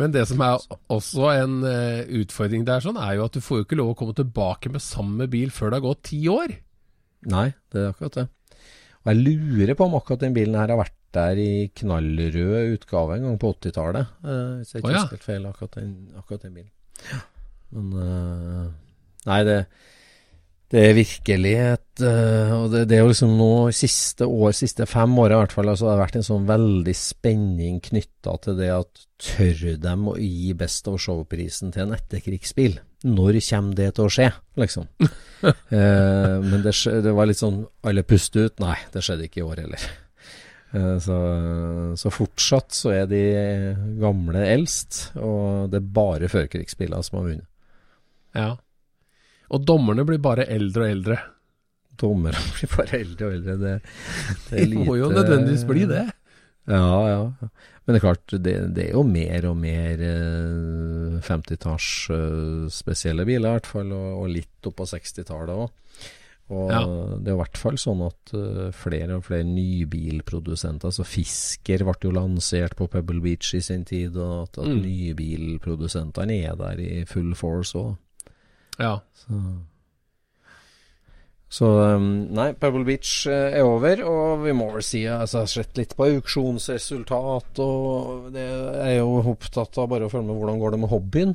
Men det som er også en uh, utfordring der, sånn, er jo at du får jo ikke lov å komme tilbake med samme bil før det har gått ti år. Nei, det er akkurat det. Og jeg lurer på om akkurat den bilen her har vært der i knallrød utgave en gang på 80-tallet. Uh, hvis jeg ikke oh, ja. husker helt feil, akkurat den, akkurat den bilen. Men uh, Nei, det, det er virkelig et uh, Og det, det er jo liksom nå siste år, siste fem åra i hvert fall, altså det har vært en sånn veldig spenning knytta til det at tør dem å gi Best of Show-prisen til en etterkrigsbil? Når kommer det til å skje, liksom? Eh, men det, det var litt sånn Alle puste ut. Nei, det skjedde ikke i år heller. Eh, så, så fortsatt så er de gamle eldst, og det er bare førkrigsbiler som har vunnet. Ja. Og dommerne blir bare eldre og eldre. Dommerne blir bare eldre og eldre. Det, det lite... må jo nødvendigvis bli det. Ja, ja. Men det er klart, det, det er jo mer og mer eh, 50-talls eh, spesielle biler, i hvert fall, og, og litt opp på 60-tallet òg. Og Ja. det er i hvert fall sånn at eh, flere og flere nybilprodusenter Altså Fisker ble jo lansert på Pebble Beach i sin tid, og at, at Mm. nybilprodusentene er der i full force òg. Ja. Så, så um, nei, Pebble Beach eh, er over, og vi må vel si altså, Jeg har sett litt på auksjonsresultat, og det er jo opptatt av bare å følge med hvordan går det med hobbyen.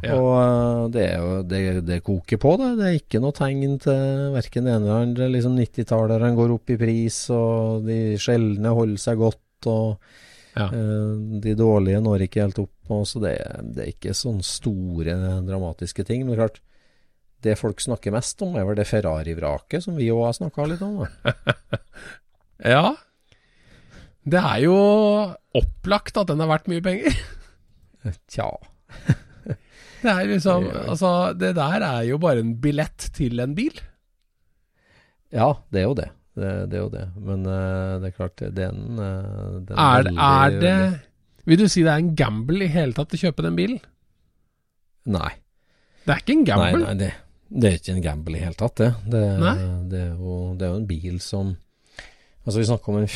Ja. Og eh, det, er jo, det, det koker på, det. Det er ikke noe tegn til verken det ene eller andre. Liksom 90-tallerne går opp i pris, og de sjeldne holder seg godt. og Ja. Eh, De dårlige når ikke helt opp, og så det, det er ikke sånne store dramatiske ting. Men klart, det folk snakker mest om, er vel det Ferrari-vraket, som vi òg har snakka litt om. Ja. Det er jo opplagt at den er verdt mye penger. Tja. Det er liksom Altså, det der er jo bare en billett til en bil. Ja, det er jo det. Det, det er jo det. Men uh, det er klart, den, uh, den Er, veldig- er det Vil du si det er en gamble i hele tatt å kjøpe den bilen? Nei. Det er ikke en Nei, gamble. nei det, det er ikke en gamble i hele tatt, det. Det, det, er jo, det er jo en bil som Altså, vi snakker om en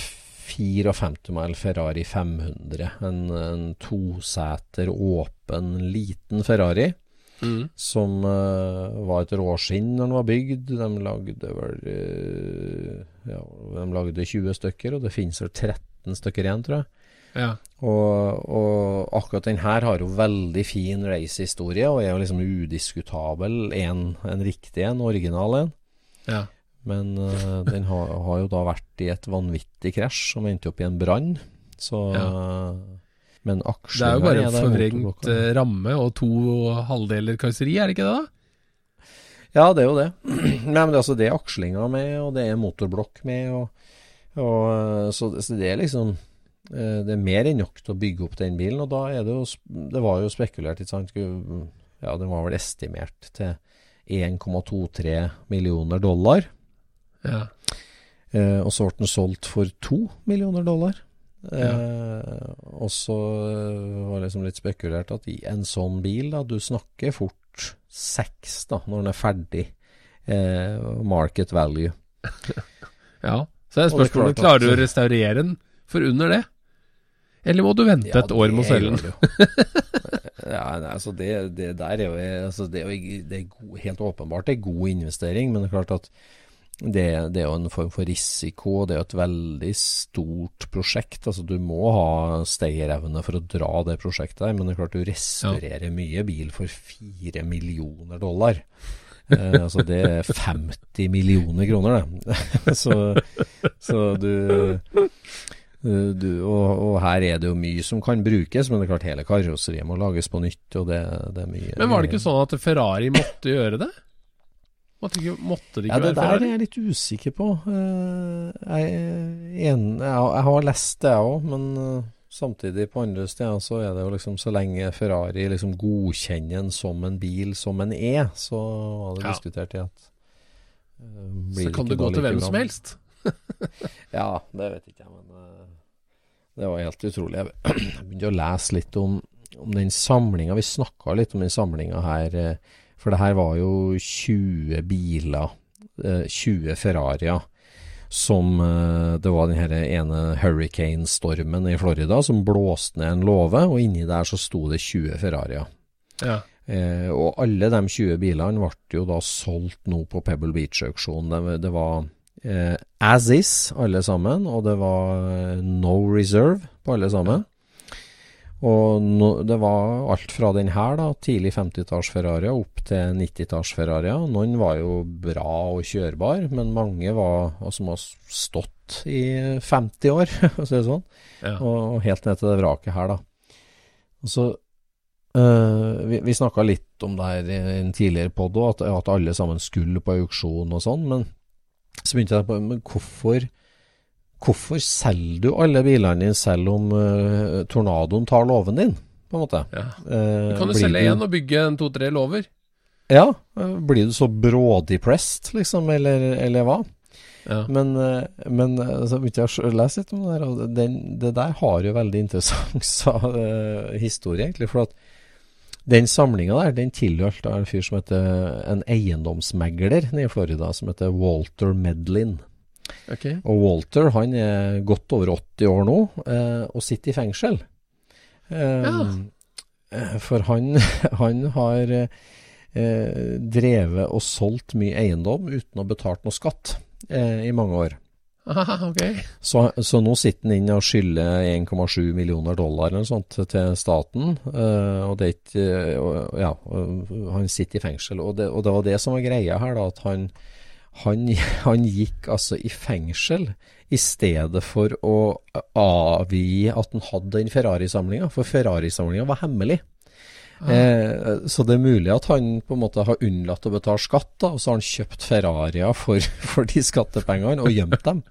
54 mile Ferrari 500. En, en toseter, åpen, liten Ferrari. Mm. Som uh, var et råskinn når den var bygd. De lagde vel uh, Ja, de lagde 20 stykker, og det finnes vel 13 stykker igjen, tror jeg. Ja. Og, og akkurat den her har jo veldig fin racehistorie, og er jo liksom udiskutabel en, en riktig en, original en. ja. Men uh, den har, har, jo da vært i et vanvittig krasj som endte opp i en brann. Så Ja. Men Det er jo bare en forvrengt eh, ramme og to halvdeler karosseri, er det ikke det? da? Ja, det er jo det. Nei, men det, er altså, det er akslinger med, og det er motorblokk med. Og, og, eh, så, så det er liksom Det er mer enn nok til å bygge opp den bilen. Og da er det jo Det var jo spekulert, ikke sant. Ja, den var vel estimert til 1,23 millioner dollar. Ja. Eh, og så ble den solgt for 2 millioner dollar. Eh, og så eh, var det liksom litt spekulert at i en sånn bil, da, du snakker fort seks da, når den er ferdig. Eh, market value. ja. Så er det er spørsmålet klarer du å restaurere den for under det? Eller må du vente et år med å selge den? ja, nei, altså det, det der er jo altså det er, jo, det er god, helt åpenbart er god investering, men det er klart at det, det er jo en form for risiko, det er jo et veldig stort prosjekt. Altså Du må ha stayerevne for å dra det prosjektet der, men det er klart du restaurerer mye bil for fire millioner dollar. Eh, altså det er 50 millioner kroner, det. så, så du, du og, og her er det jo mye som kan brukes, men det er klart hele karosseriet må lages på nytt, og det, det er mye Men var det ikke sånn at Ferrari måtte gjøre det? Måtte, ikke, måtte det Ja, ikke det være der er Ferrari? jeg litt usikker på. Eh, Jeg, en, jeg, jeg har lest det, jeg òg, men eh, samtidig på andre steder så er det jo liksom så lenge Ferrari liksom godkjenner den som en bil som en er, så var det Ja. diskutert i at eh, Så kan det gå til hvem som helst. Ja, det vet ikke jeg, men eh, det var helt utrolig. Jeg begynte å lese litt om, om den samlinga. Vi snakka litt om den samlinga her, eh, for det her var jo 20 biler, eh, 20 Ferrarier, som eh, Det var den ene hurricane-stormen i Florida som blåste ned en låve, og inni der så sto det 20 Ferrarier. Ja. Eh, og alle de 20 bilene ble jo da solgt nå på Pebble Beach-auksjonen. Det, det var eh, as is, alle sammen, og det var eh, no reserve på alle sammen. Og no, det var alt fra den her, da, tidlig 50-talls Ferrari opp til 90-talls Ferrari. Noen var jo bra og kjørbar, men mange var som har stått i 50 år, for å si det sånn. Ja. Og helt ned til det vraket her, da. Og så Uh, Vi, vi snakka litt om det her i en tidligere pod òg, at, at alle sammen skulle på auksjon og sånn. Men så begynte jeg på Men hvorfor Hvorfor selger du alle bilene dine selv om uh, tornadoen tar låven din, på en måte? Ja. Du kan jo selge du- én og bygge en to-tre låver. Ja. Uh, blir du så brådepressed, liksom, eller, eller hva? Ja. Men, men så begynte jeg å lese litt om det der, og det, det der har jo veldig interessant sa, historie, egentlig. For at den samlinga der, den tilhørte en fyr som heter en eiendomsmegler nede i Florida, som heter Walter Medlin. Okay. Og Walter han er godt over 80 år nå, eh, og sitter i fengsel. Eh, ja. For han, han har eh, drevet og solgt mye eiendom uten å ha betalt noe skatt eh, i mange år. Aha, okay. Så, så nå sitter han inne og skylder 1,7 millioner dollar eller noe sånt til staten. eh, og det er ikke eh, Ja, han sitter i fengsel. Og det, og det var det som var greia her, da. At han, han, han gikk altså i fengsel i stedet for å avgi at han hadde den Ferrari-samlinga. For Ferrari-samlinga var hemmelig. Eh, så det er mulig at han på en måte har unnlatt å betale skatt, da, og så har han kjøpt Ferrarier for, for de skattepengene og gjemt dem.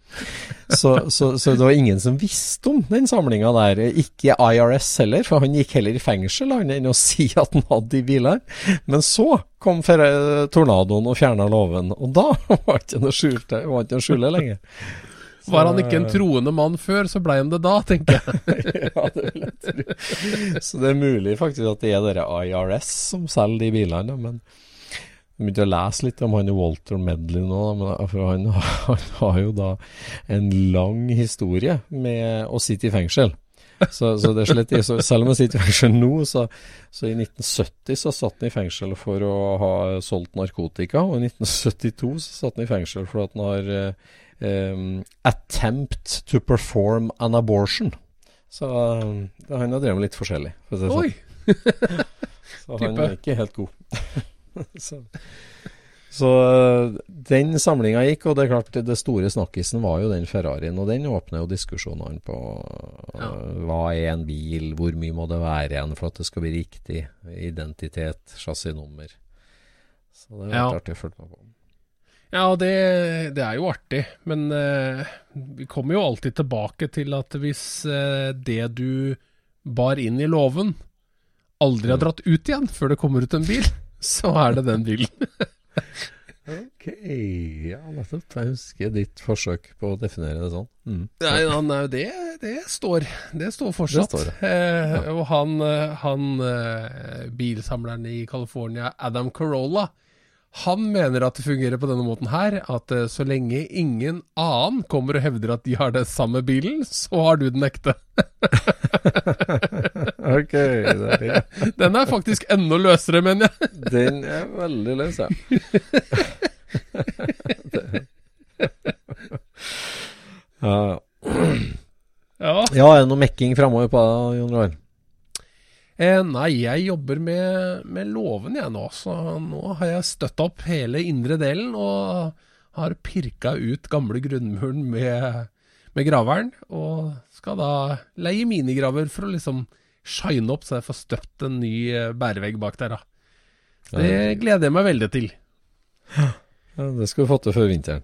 Så, så, så det var ingen som visste om den samlinga der. Ikke IRS heller, for han gikk heller i fengsel han enn å si at han hadde de bilene. Men så kom tornadoen og fjerna låven, og da var det ikke noe skjule lenger. Var han ikke en troende mann før, så blei han det da, tenker jeg. ja, det vil jeg tro. Så det er mulig faktisk at det er dere IRS som selger de bilene, men jeg begynte å lese litt om han Walter Medley nå, men for han, han har jo da en lang historie med å sitte i fengsel. Så, så det er slett, så selv om han sitter i fengsel nå, så, så i 1970 så satt han i fengsel for å ha solgt narkotika, og i 1972 så satt han i fengsel for at han har eh, um, attempt to perform an abortion. Så um, han har drevet litt forskjellig. For si Oi! sånn. Så han er ikke helt god. så så uh, den samlinga gikk, og det er klart det store snakkisen var jo den Ferrarien. Og den åpner jo diskusjonene på uh, Ja. hva er en bil, hvor mye må det være igjen for at det skal bli riktig identitet, chassisnummer. Så det var Ja. artig å følge med på. Ja, det, det er jo artig, men eh, vi kommer jo alltid tilbake til at hvis eh, det du bar inn i låven, aldri har dratt ut igjen før det kommer ut en bil, så er det den bilen. Ok, ja nettopp. Jeg husker ditt forsøk på å definere det sånn. Mm. Nei, han, er jo det, det står. Det står fortsatt. Det står, eh, Og han, eh, han eh, bilsamleren i California, Adam Carolla, han mener at det fungerer på denne måten her, at eh, så lenge ingen annen kommer og hevder at de har den samme bilen, så har du den ekte. Ok, er. Den er faktisk enda løsere, mener jeg. Den er veldig løs, ja. ja. Ja. Ja, er det noe mekking framover på deg, Jon Roar? Eh, nei, jeg jobber med, med låven jeg nå, så nå har jeg støtta opp hele indre delen og har pirka ut gamle grunnmuren med, med graveren. Og skal da leie minigraver for å liksom shine opp, så jeg får støpt en ny eh, bærevegg bak der. da. Det gleder jeg meg veldig til. Ja, det skal vi få til før vinteren.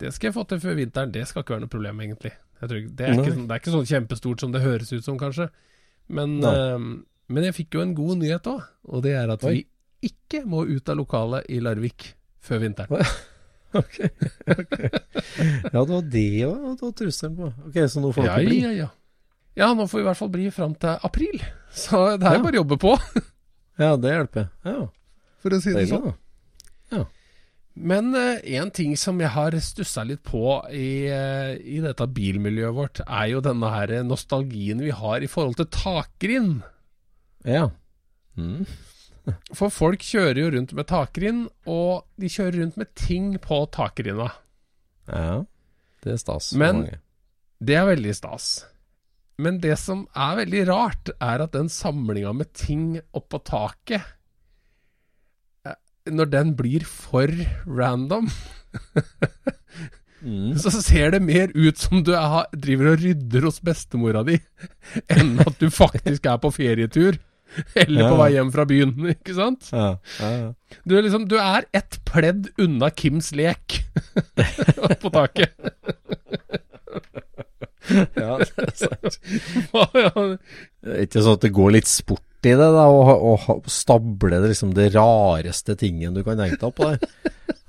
Det skal jeg få til før vinteren. Det skal ikke være noe problem, egentlig. Ikke- det, er sånn- det er ikke sånn kjempestort som det høres ut som, kanskje. Men, eh, men jeg fikk jo en god nyhet òg, og det er at Oi. vi ikke må ut av lokalet i Larvik før vinteren. Ok, ok. Ja, det var det òg det var trusselen på. Ok, så nå får Ja, dere bli. ja, ja. Ja, nå får vi i hvert fall bli fram til april. Så det er Ja. bare å jobbe på, Ja, det hjelper. Ja, for å si det det sånn. da. Men én ting som jeg har stussa litt på i, eh, i dette bilmiljøet vårt, er jo denne her nostalgien vi har i forhold til takgrind. Ja. Mm. For folk kjører jo rundt med takgrind, og de kjører rundt med ting på takgrinda. ja. Det er stas. Men-. Det er veldig stas. Men det som er veldig rart, er at den samlinga med ting oppå taket eh, Når den blir for random, Mm. så ser det mer ut som du er, driver og rydder hos bestemora di, enn at du faktisk er på ferietur. Eller på vei hjem fra byen, ikke sant? Ja, ja, ja. Du er liksom Du er ett pledd unna Kims lek på taket. ja, det er sant. Ikke sånn at det går litt sport i det, da, å å stable det, liksom det rareste tingen du kan tenke deg på der.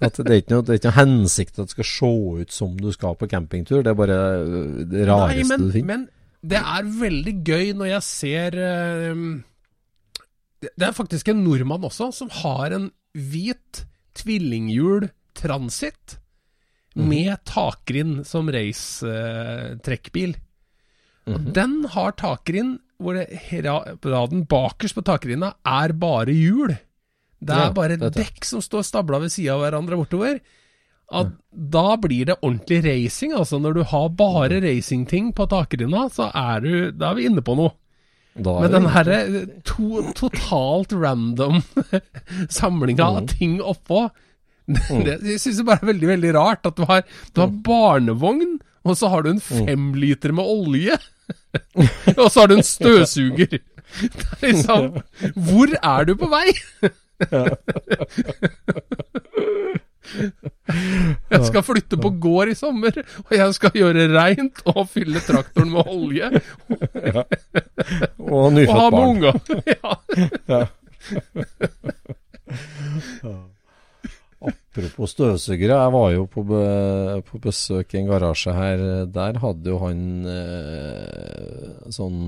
At det er ikke noe, det er ikke noe hensikt at det skal se ut som du skal på campingtur, det er bare øh, det rareste Nei, men, du finner. men det er veldig gøy når jeg ser eh, det- er faktisk en nordmann også som har en hvit tvillinghjul Transit Mhm. med takgrind som race-trekkbil. Og Mhm. den har takgrind hvor det, raden bakerst på takrinna er bare hjul. Det er Ja, bare jeg. dekk som står stabla ved sida av hverandre bortover. At Da blir det ordentlig racing, altså. Når du har bare racingting på takrinna, så er du Da er vi inne på noe. Med Men den herre to, totalt random samlinga av Mm. ting oppå det, Jeg syns det bare er veldig, veldig rart at du har, du har barnevogn, og så har du en fem liter med olje. og så har du en støvsuger. Det er liksom Hvor er du på vei? Jeg skal flytte på gård i sommer, og jeg skal gjøre reint og fylle traktoren med olje. Og Og ha med unga. Ja. Apropos støvsugere, jeg var jo på, på besøk i en garasje her. Der hadde jo han eh, sånn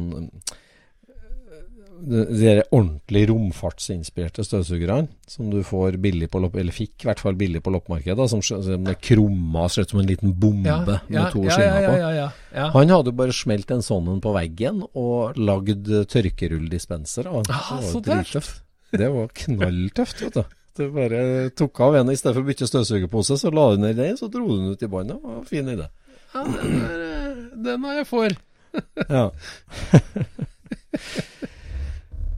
de, de ordentlig romfartsinspirerte støvsugerne som du får billig på lopp, eller fikk i hvert fall billig på loppemarkedet, som, som er krumma ser ut som en liten bombe med to ja, skinner ja, på. ja, ja, ja. Han hadde jo bare smelt en sånn på veggen og lagd tørkerulldispenser av den. Ah, Det var jo drittøft. Det var knalltøft, vet du. Du bare tok av en i stedet for å bytte støvsugerpose, så la du ned den, så dro du den ut i båndet. Det var fin idé. ja den, er, eh, den har jeg for. ja.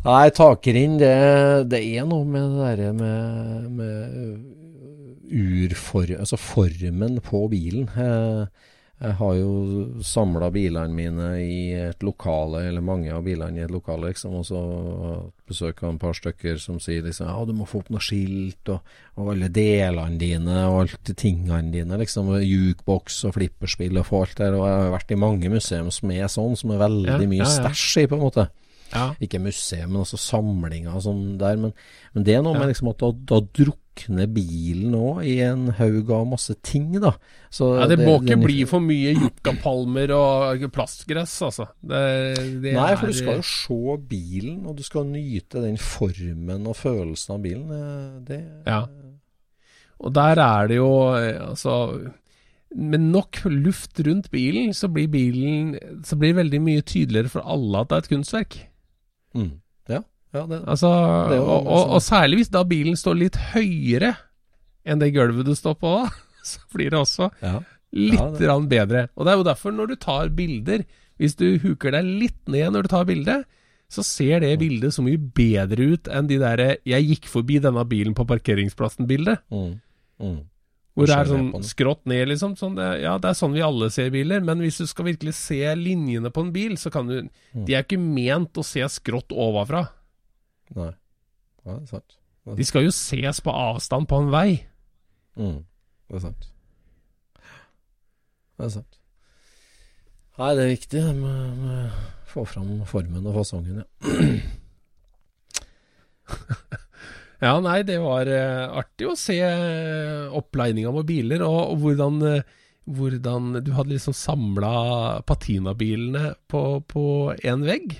Nei, takrinn, det, det er noe med det derre med, med urform... Altså formen på bilen. Jeg, jeg har jo samla bilene mine i et lokale, eller mange av bilene i et lokale, liksom, og så besøker jeg et par stykker som sier liksom ja, du må få opp noe skilt, og, og alle delene dine, og alt tingene dine, liksom, jukeboks og flipperspill og alt der. Og jeg har vært i mange museum som er sånn, som er veldig Ja, mye ja, ja. stæsj i, på en måte. Ja. Ikke museet, men også samlinger og sånn der. Men, men det er noe Ja. med liksom at da, da drukner bilen òg i en haug av masse ting, da. Så Ja, det må ikke den- bli for mye yuccapalmer og plastgress, altså. Det, det Nei, for du skal jo se bilen, og du skal nyte den formen og følelsen av bilen. Det, Ja. Og der er det jo eh, altså Med nok luft rundt bilen, så blir bilen Så blir det veldig mye tydeligere for alle at det er et kunstverk. Mm. Ja, ja, det, Altså, Det jo og, og, og særlig hvis da bilen står litt høyere enn det gulvet du står på, så blir det også ja. litt Ja, det- bedre. Og det er jo derfor, når du tar bilder, hvis du huker deg litt ned når du tar bilde, så ser det bildet så mye bedre ut enn de derre 'jeg gikk forbi denne bilen på parkeringsplassen'-bildet. Mm. Mm. Hvor det er sånn skrått ned, liksom. Sånn det, ja, det er sånn vi alle ser biler. Men hvis du skal virkelig se linjene på en bil, så kan du Mm. De er ikke ment å se skrått ovenfra. Nei. Ja, det er sant. Det er De skal jo ses på avstand på en vei. Mm, det er sant. Det er sant. Nei, det er viktig det med, å få fram formen og fasongen, ja. Ja, nei, det var eh, artig å se eh, oppleininga med biler, og, og hvordan, eh, hvordan du hadde liksom samla patinabilene på, på én vegg.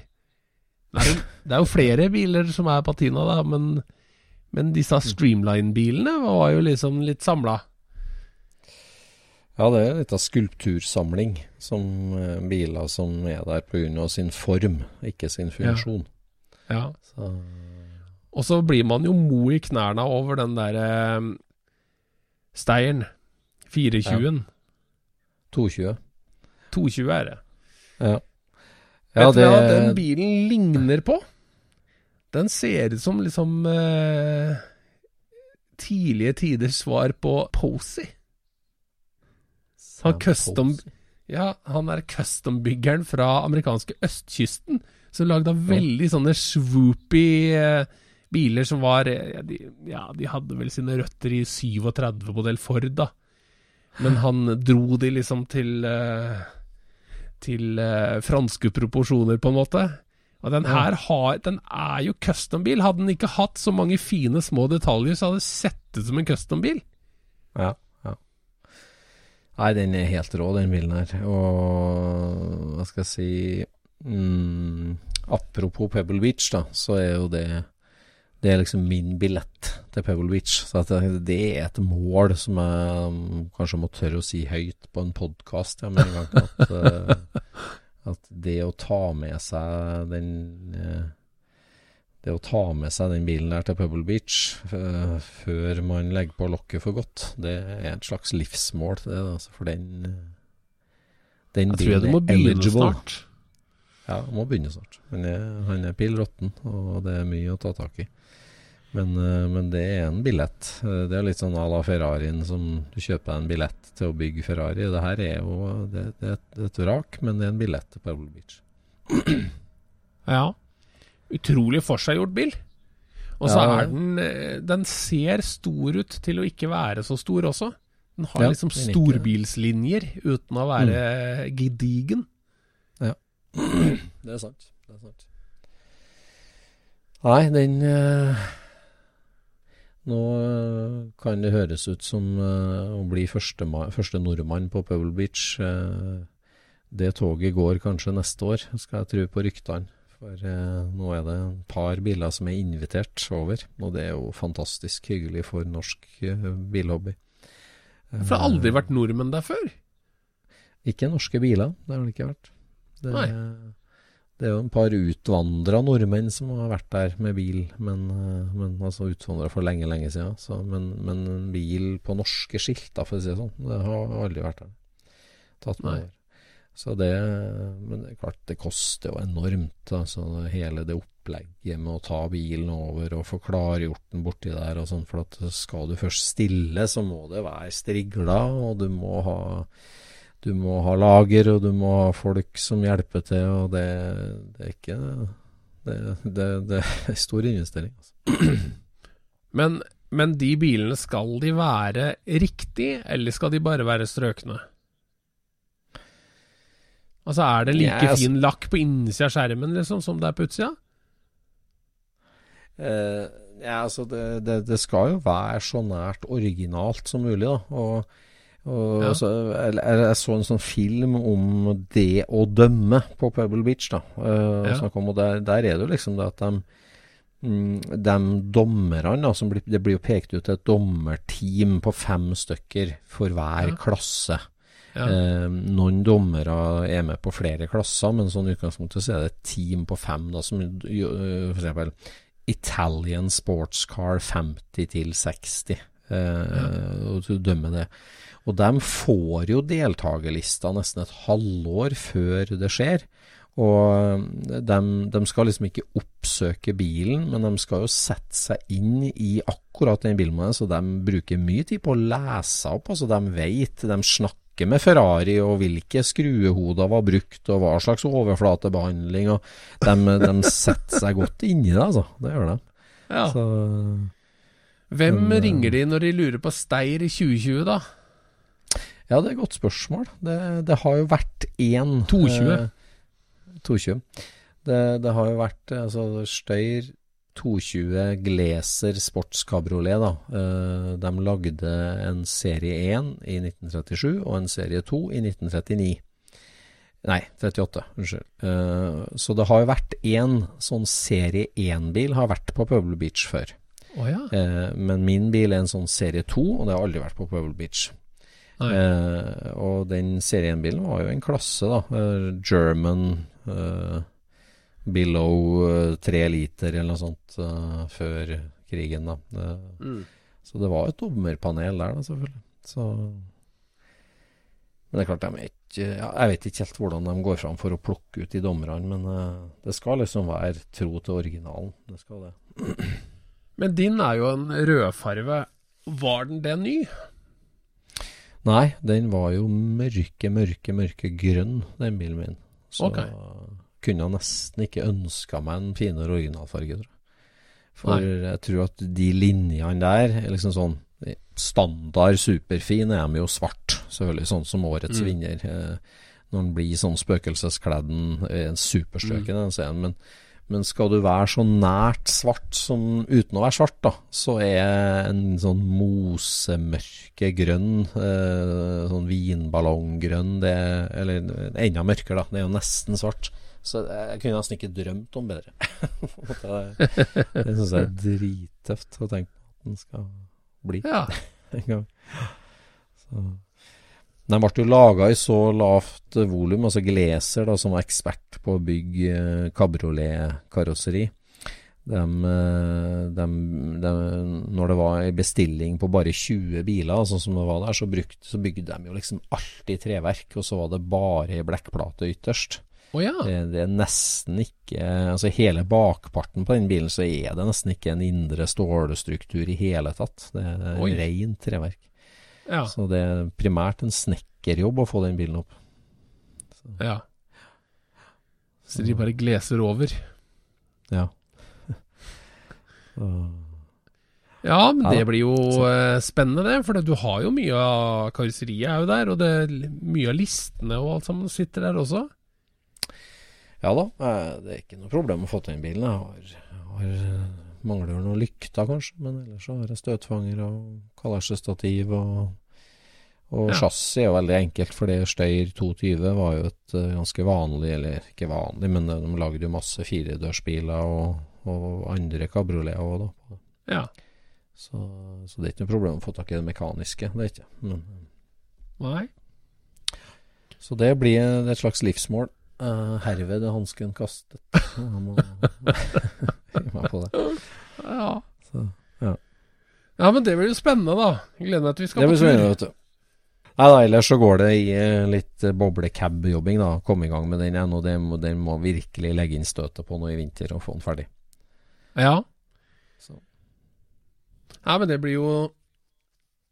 Det er, jo, det er jo flere biler som er patina, da, men, men disse Streamline-bilene var jo liksom litt samla. Ja, det er litt av skulptursamling som biler som er der pga. sin form, ikke sin funksjon. Ja. Så, Og så blir man jo mo i knærne over den der eh, Steyren 420-en. 220. 220 er det. Ja. Vet du du hva den bilen ligner på? Den ser ut som liksom eh, tidlige tiders svar på Posey. Han custom Ja, han er custom-byggeren fra amerikanske østkysten, som lagde veldig sånne swoopy eh, biler som var eh, ja de, ja, de hadde vel sine røtter i 37-modell Ford, da. Men han dro de liksom til eh, til eh, franske proporsjoner, på en måte. Og den her har, den er jo custom-bil. Hadde den ikke hatt så mange fine små detaljer, så hadde det sett ut som en custom-bil. Ja, ja. Nei, den er helt rå, den bilen her. Og hva skal jeg si mm, Apropos Pebble Beach, da, så er jo det Det er liksom min billett til Pebble Beach. Så at det, er et mål som jeg kanskje må tørre å si høyt på en podkast. At, eh, at det å ta med seg den eh, det å ta med seg den bilen der til Pebble Beach eh, før man legger på lokket for godt, det er et slags livsmål til det. Altså, for den, den Jeg tror jeg du bilen må er eligible. snart. Ja, må begynne snart. Han er, han er pill råtten, og det er mye å ta tak i. Men, eh, men det er en billett. Eh, Det er litt sånn à la Ferrarien som du kjøper en billett til å bygge Ferrari. Det her er jo det, det, er et- et vrak, men det er en billett til Pebble Beach. Ja. Utrolig forseggjort bil. Og så Ja. er den eh, Den ser stor ut til å ikke være så stor også. Den har Ja, liksom er storbilslinjer uten å være gedigen. Det er sant. Det er sant. Nei, den eh, Nå eh, kan det høres ut som eh, å bli første, første nordmann på Pebble Beach. eh, det toget går kanskje neste år, skal jeg tro på ryktene. For eh, nå er det et par biler som er invitert over, og det er jo fantastisk hyggelig for norsk eh, bilhobby. For det har aldri vært nordmenn der før. Ikke norske biler, det har det ikke vært. Det, det er jo en par utvandra nordmenn som har vært der med bil, men, eh, men altså utvandra for lenge, lenge siden. Så, men, men en bil på norske skilter, for å si det sånn, det har aldri vært der. Tatt med over. Så det Men det er klart, det koster jo enormt. Altså, hele det opplegget med å ta bilen over og få klargjort den borti der og sånn. For at skal du først stille, så må det være strigla, og du må ha du må ha lager, og du må ha folk som hjelper til, og det, det er ikke det, det, det er stor investering. Altså. Men, men de bilene, skal de være riktig, eller skal de bare være strøkne? Altså, er det like Ja, altså- fin lakk på innsida av skjermen liksom, som det er på utsida? Uh, ja, altså det, det, det skal jo være så nært originalt som mulig, da. Og, og Ja. så, jeg, jeg så en sånn film om det å dømme på Pebble Beach, da. uh, Ja. om, og der, der er det jo liksom det at de mm, de dommerne som blir, Det blir jo pekt ut et dommerteam på fem stykker for hver Ja. klasse. Eh, noen dommere er med på flere klasser, men sånn utgangspunktet så er det et team på fem, da, som eh, eksempel Italian Sports Car 50 til 60. Eh, og du dømmer det. Og de får jo deltakerlista nesten et halvår før det skjer. Og de, de skal liksom ikke oppsøke bilen, men de skal jo sette seg inn i akkurat den bilen, så de bruker mye tid på å lese opp. Altså de vet, de snakker med Ferrari og hvilke skruehoder var brukt, og hva slags overflatebehandling. og De, de setter seg godt inn i det, altså. Det gjør de. Ja. Så, Hvem men, eh, ringer de når de lurer på Steyr i 2020, da? ja, det er et godt spørsmål. Det, det har jo vært én 220. eh, 220. Det, det har jo vært eh, altså Steyr 220 Glaser sportskabriolet, da. Eh, de lagde en serie 1 i 1937 og en serie 2 i 1939. Nei, 38. Unnskyld. Eh, så det har jo vært én sånn serie 1-bil har vært på Pebble Beach før. Å ja. Eh, men min bil er en sånn serie 2, og det har aldri vært på Pebble Beach. Eh, og den serie 1-bilen var jo en klasse, da. Eh, German eh, below eh, tre liter eller noe sånt eh, før krigen, da. Mm. Så det var et dommerpanel der, da, selvfølgelig. Så Men det er klart, de er ikke ja, Jeg vet ikke helt hvordan de går fram for å plukke ut de dommerne, men eh, det skal liksom være tro til originalen. Det skal det. Men din er jo en rødfarve. Var den det ny? Nei, den var jo mørke, mørke, mørke grønn, den bilen min. Så okay. kunne jeg nesten ikke ønska meg en finere originalfarge, tror jeg. For jeg tror at de linjene der er liksom sånn Standard superfin er de jo svart, selvfølgelig, sånn som årets Mm. vinner. Eh, når den blir sånn spøkelseskledden, en superstrøken, Mm. den scenen. Men, men skal du være så nært svart som uten å være svart, da, så er en sånn mosemørke grønn, eh, sånn vinballonggrønn, det, eller enda mørkere, da. Det er jo nesten svart. Så jeg kunne nesten ikke drømt om bedre. det det syns jeg er drittøft å tenke på at den skal bli Ja. en gang. Så. Den ble jo laga i så lavt volum, altså Gleser, da, som var ekspert på å bygge kabrioletkarosseri. De, de, eh, dem, dem, når det var en bestilling på bare 20 biler, sånn som det var der, så, brukte, så bygde de jo liksom alt i treverk, og så var det bare ei blekkplate ytterst. Oh, ja. Det, det er nesten ikke Altså hele bakparten på den bilen så er det nesten ikke en indre stålstruktur i hele tatt. Det er Oi. rent treverk. Ja. Så det er primært en snekkerjobb å få den bilen opp. ja. Så de bare gleser over. Ja. Ja, men det blir jo eh, spennende, det. For du har jo mye av karosseriet er jo der, og det, mye av listene og alt sammen sitter der også. ja da, eh, det er ikke noe problem å få til den bilen. Jeg har, har eh, vel noen lykter kanskje, men ellers så har jeg støtfanger og kalesjestativ og og Ja. chassis er veldig enkelt, for det Steyr 220 var jo et uh, ganske vanlig, eller ikke vanlig, men de lagde jo masse firedørsbiler og, og andre kabrioleter òg, da. Ja. Så, så det er ikke noe problem å få tak i det mekaniske, det er ikke. Men, Nei. så det blir et slags livsmål. Uh, herved er hansken kastet. Jeg må hive meg på det. Ja. Så, ja, men det blir jo spennende, da. Gleder meg til vi skal Det på tur. vet du. Nei, da, ellers så går det i eh, litt eh, boblecab-jobbing, da. Komme i gang med den igjen. Og den, må- den må virkelig legge inn støtet på nå i vinter og få den ferdig. Ja. Så. Ja, men det blir jo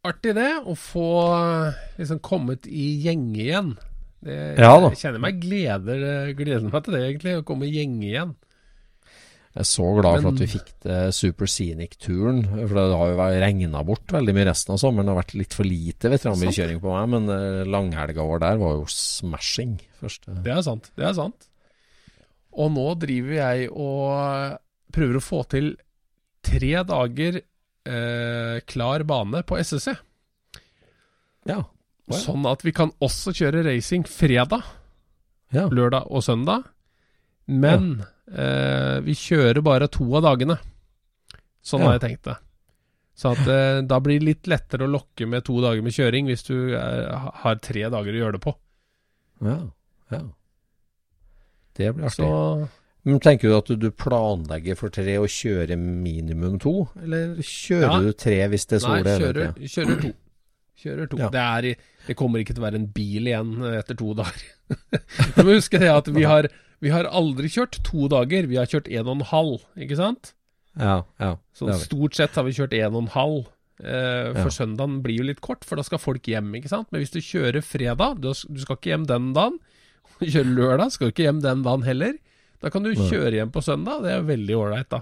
artig, det. Å få liksom kommet i gjenge igjen. Det, Ja da. Jeg kjenner meg gleder, gleder meg til det, egentlig. Å komme i gjenge igjen. Jeg er så glad for Men- at vi fikk det Super Scenic-turen. For det har jo regna bort veldig mye resten av sommeren. Det har vært litt for lite veteranbilkjøring på meg, men eh, langhelga vår der var jo smashing. Første. Det er sant. Det er sant. Og nå driver jeg og prøver å få til tre dager eh, klar bane på SSC. Ja. Ja. Sånn at vi kan også kjøre racing fredag, ja. lørdag og søndag. Men eh, vi kjører bare to av dagene. Sånn Ja. har jeg tenkt det. Så at eh, da blir det litt lettere å lokke med to dager med kjøring hvis du eh, har tre dager å gjøre det på. ja. ja. Det blir artig. Så Men Tenker du at du, planlegger for tre og kjører minimum to? Eller kjører Ja. du tre hvis det er sol Nei, kjører, kjører to. Kjører to. Ja. Det, er, det kommer ikke til å være en bil igjen eh, etter to dager. du må huske det at vi har, vi har aldri kjørt to dager. Vi har kjørt en og en halv, ikke sant? Ja, ja. Så det stort sett har vi kjørt en og en halv. Eh, for Ja. søndagen blir jo litt kort, for da skal folk hjem, ikke sant. Men hvis du kjører fredag, du, du skal ikke hjem den dagen. Kjører lørdag, skal du ikke hjem den dagen heller. Da kan du kjøre hjem på søndag. Det er veldig ålreit, da.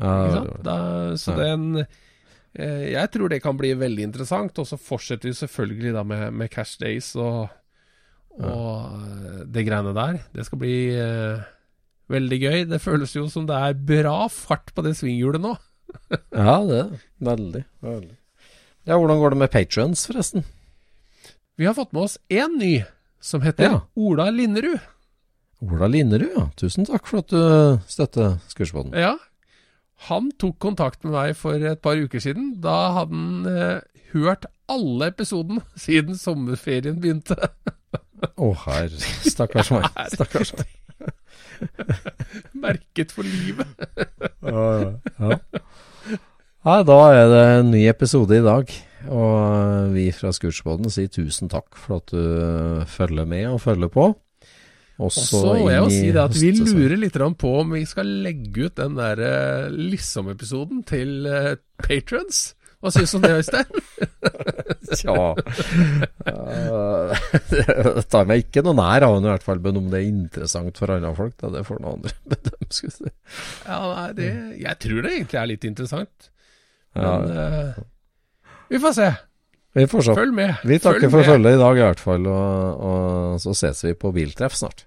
Ja, Ikke det sant? Da, så Ja. den eh, Jeg tror det kan bli veldig interessant. Og så fortsetter vi selvfølgelig da med, med Cash Days og, og ja. det greiene der. Det skal bli uh, veldig gøy. Det føles jo som det er bra fart på det svinghjulet nå. Ja, det er. Veldig. veldig. Ja, hvordan går det med patrions, forresten? Vi har fått med oss én ny, som heter Ja. Ola Linderud. Ola Linderud, ja. Tusen takk for at du støtter Skursbåten. Ja. Han tok kontakt med meg for et par uker siden. Da hadde han eh, hørt alle episodene siden sommerferien begynte. Å, herre. Stakkars meg. Stakkars meg. Merket for livet. Ja. Ja, da er det en ny episode i dag. Og vi fra Scootspoden sier tusen takk for at du følger med og følger på. Og så må jeg må si det at vi lurer litt på om vi skal legge ut den der uh, liksom-episoden til uh, patrons. Hva syns du om det, Øystein? Tja Eh, Det tar meg ikke noe nær av henne, i hvert fall, men om det er interessant for andre folk, da, det får noen andre bedømme. si. Ja, nei, det, jeg tror det egentlig er litt interessant. Men eh, vi får se. vi får se. Følg med. Vi takker Følg for følget i dag i hvert fall, og, og så ses vi på biltreff snart.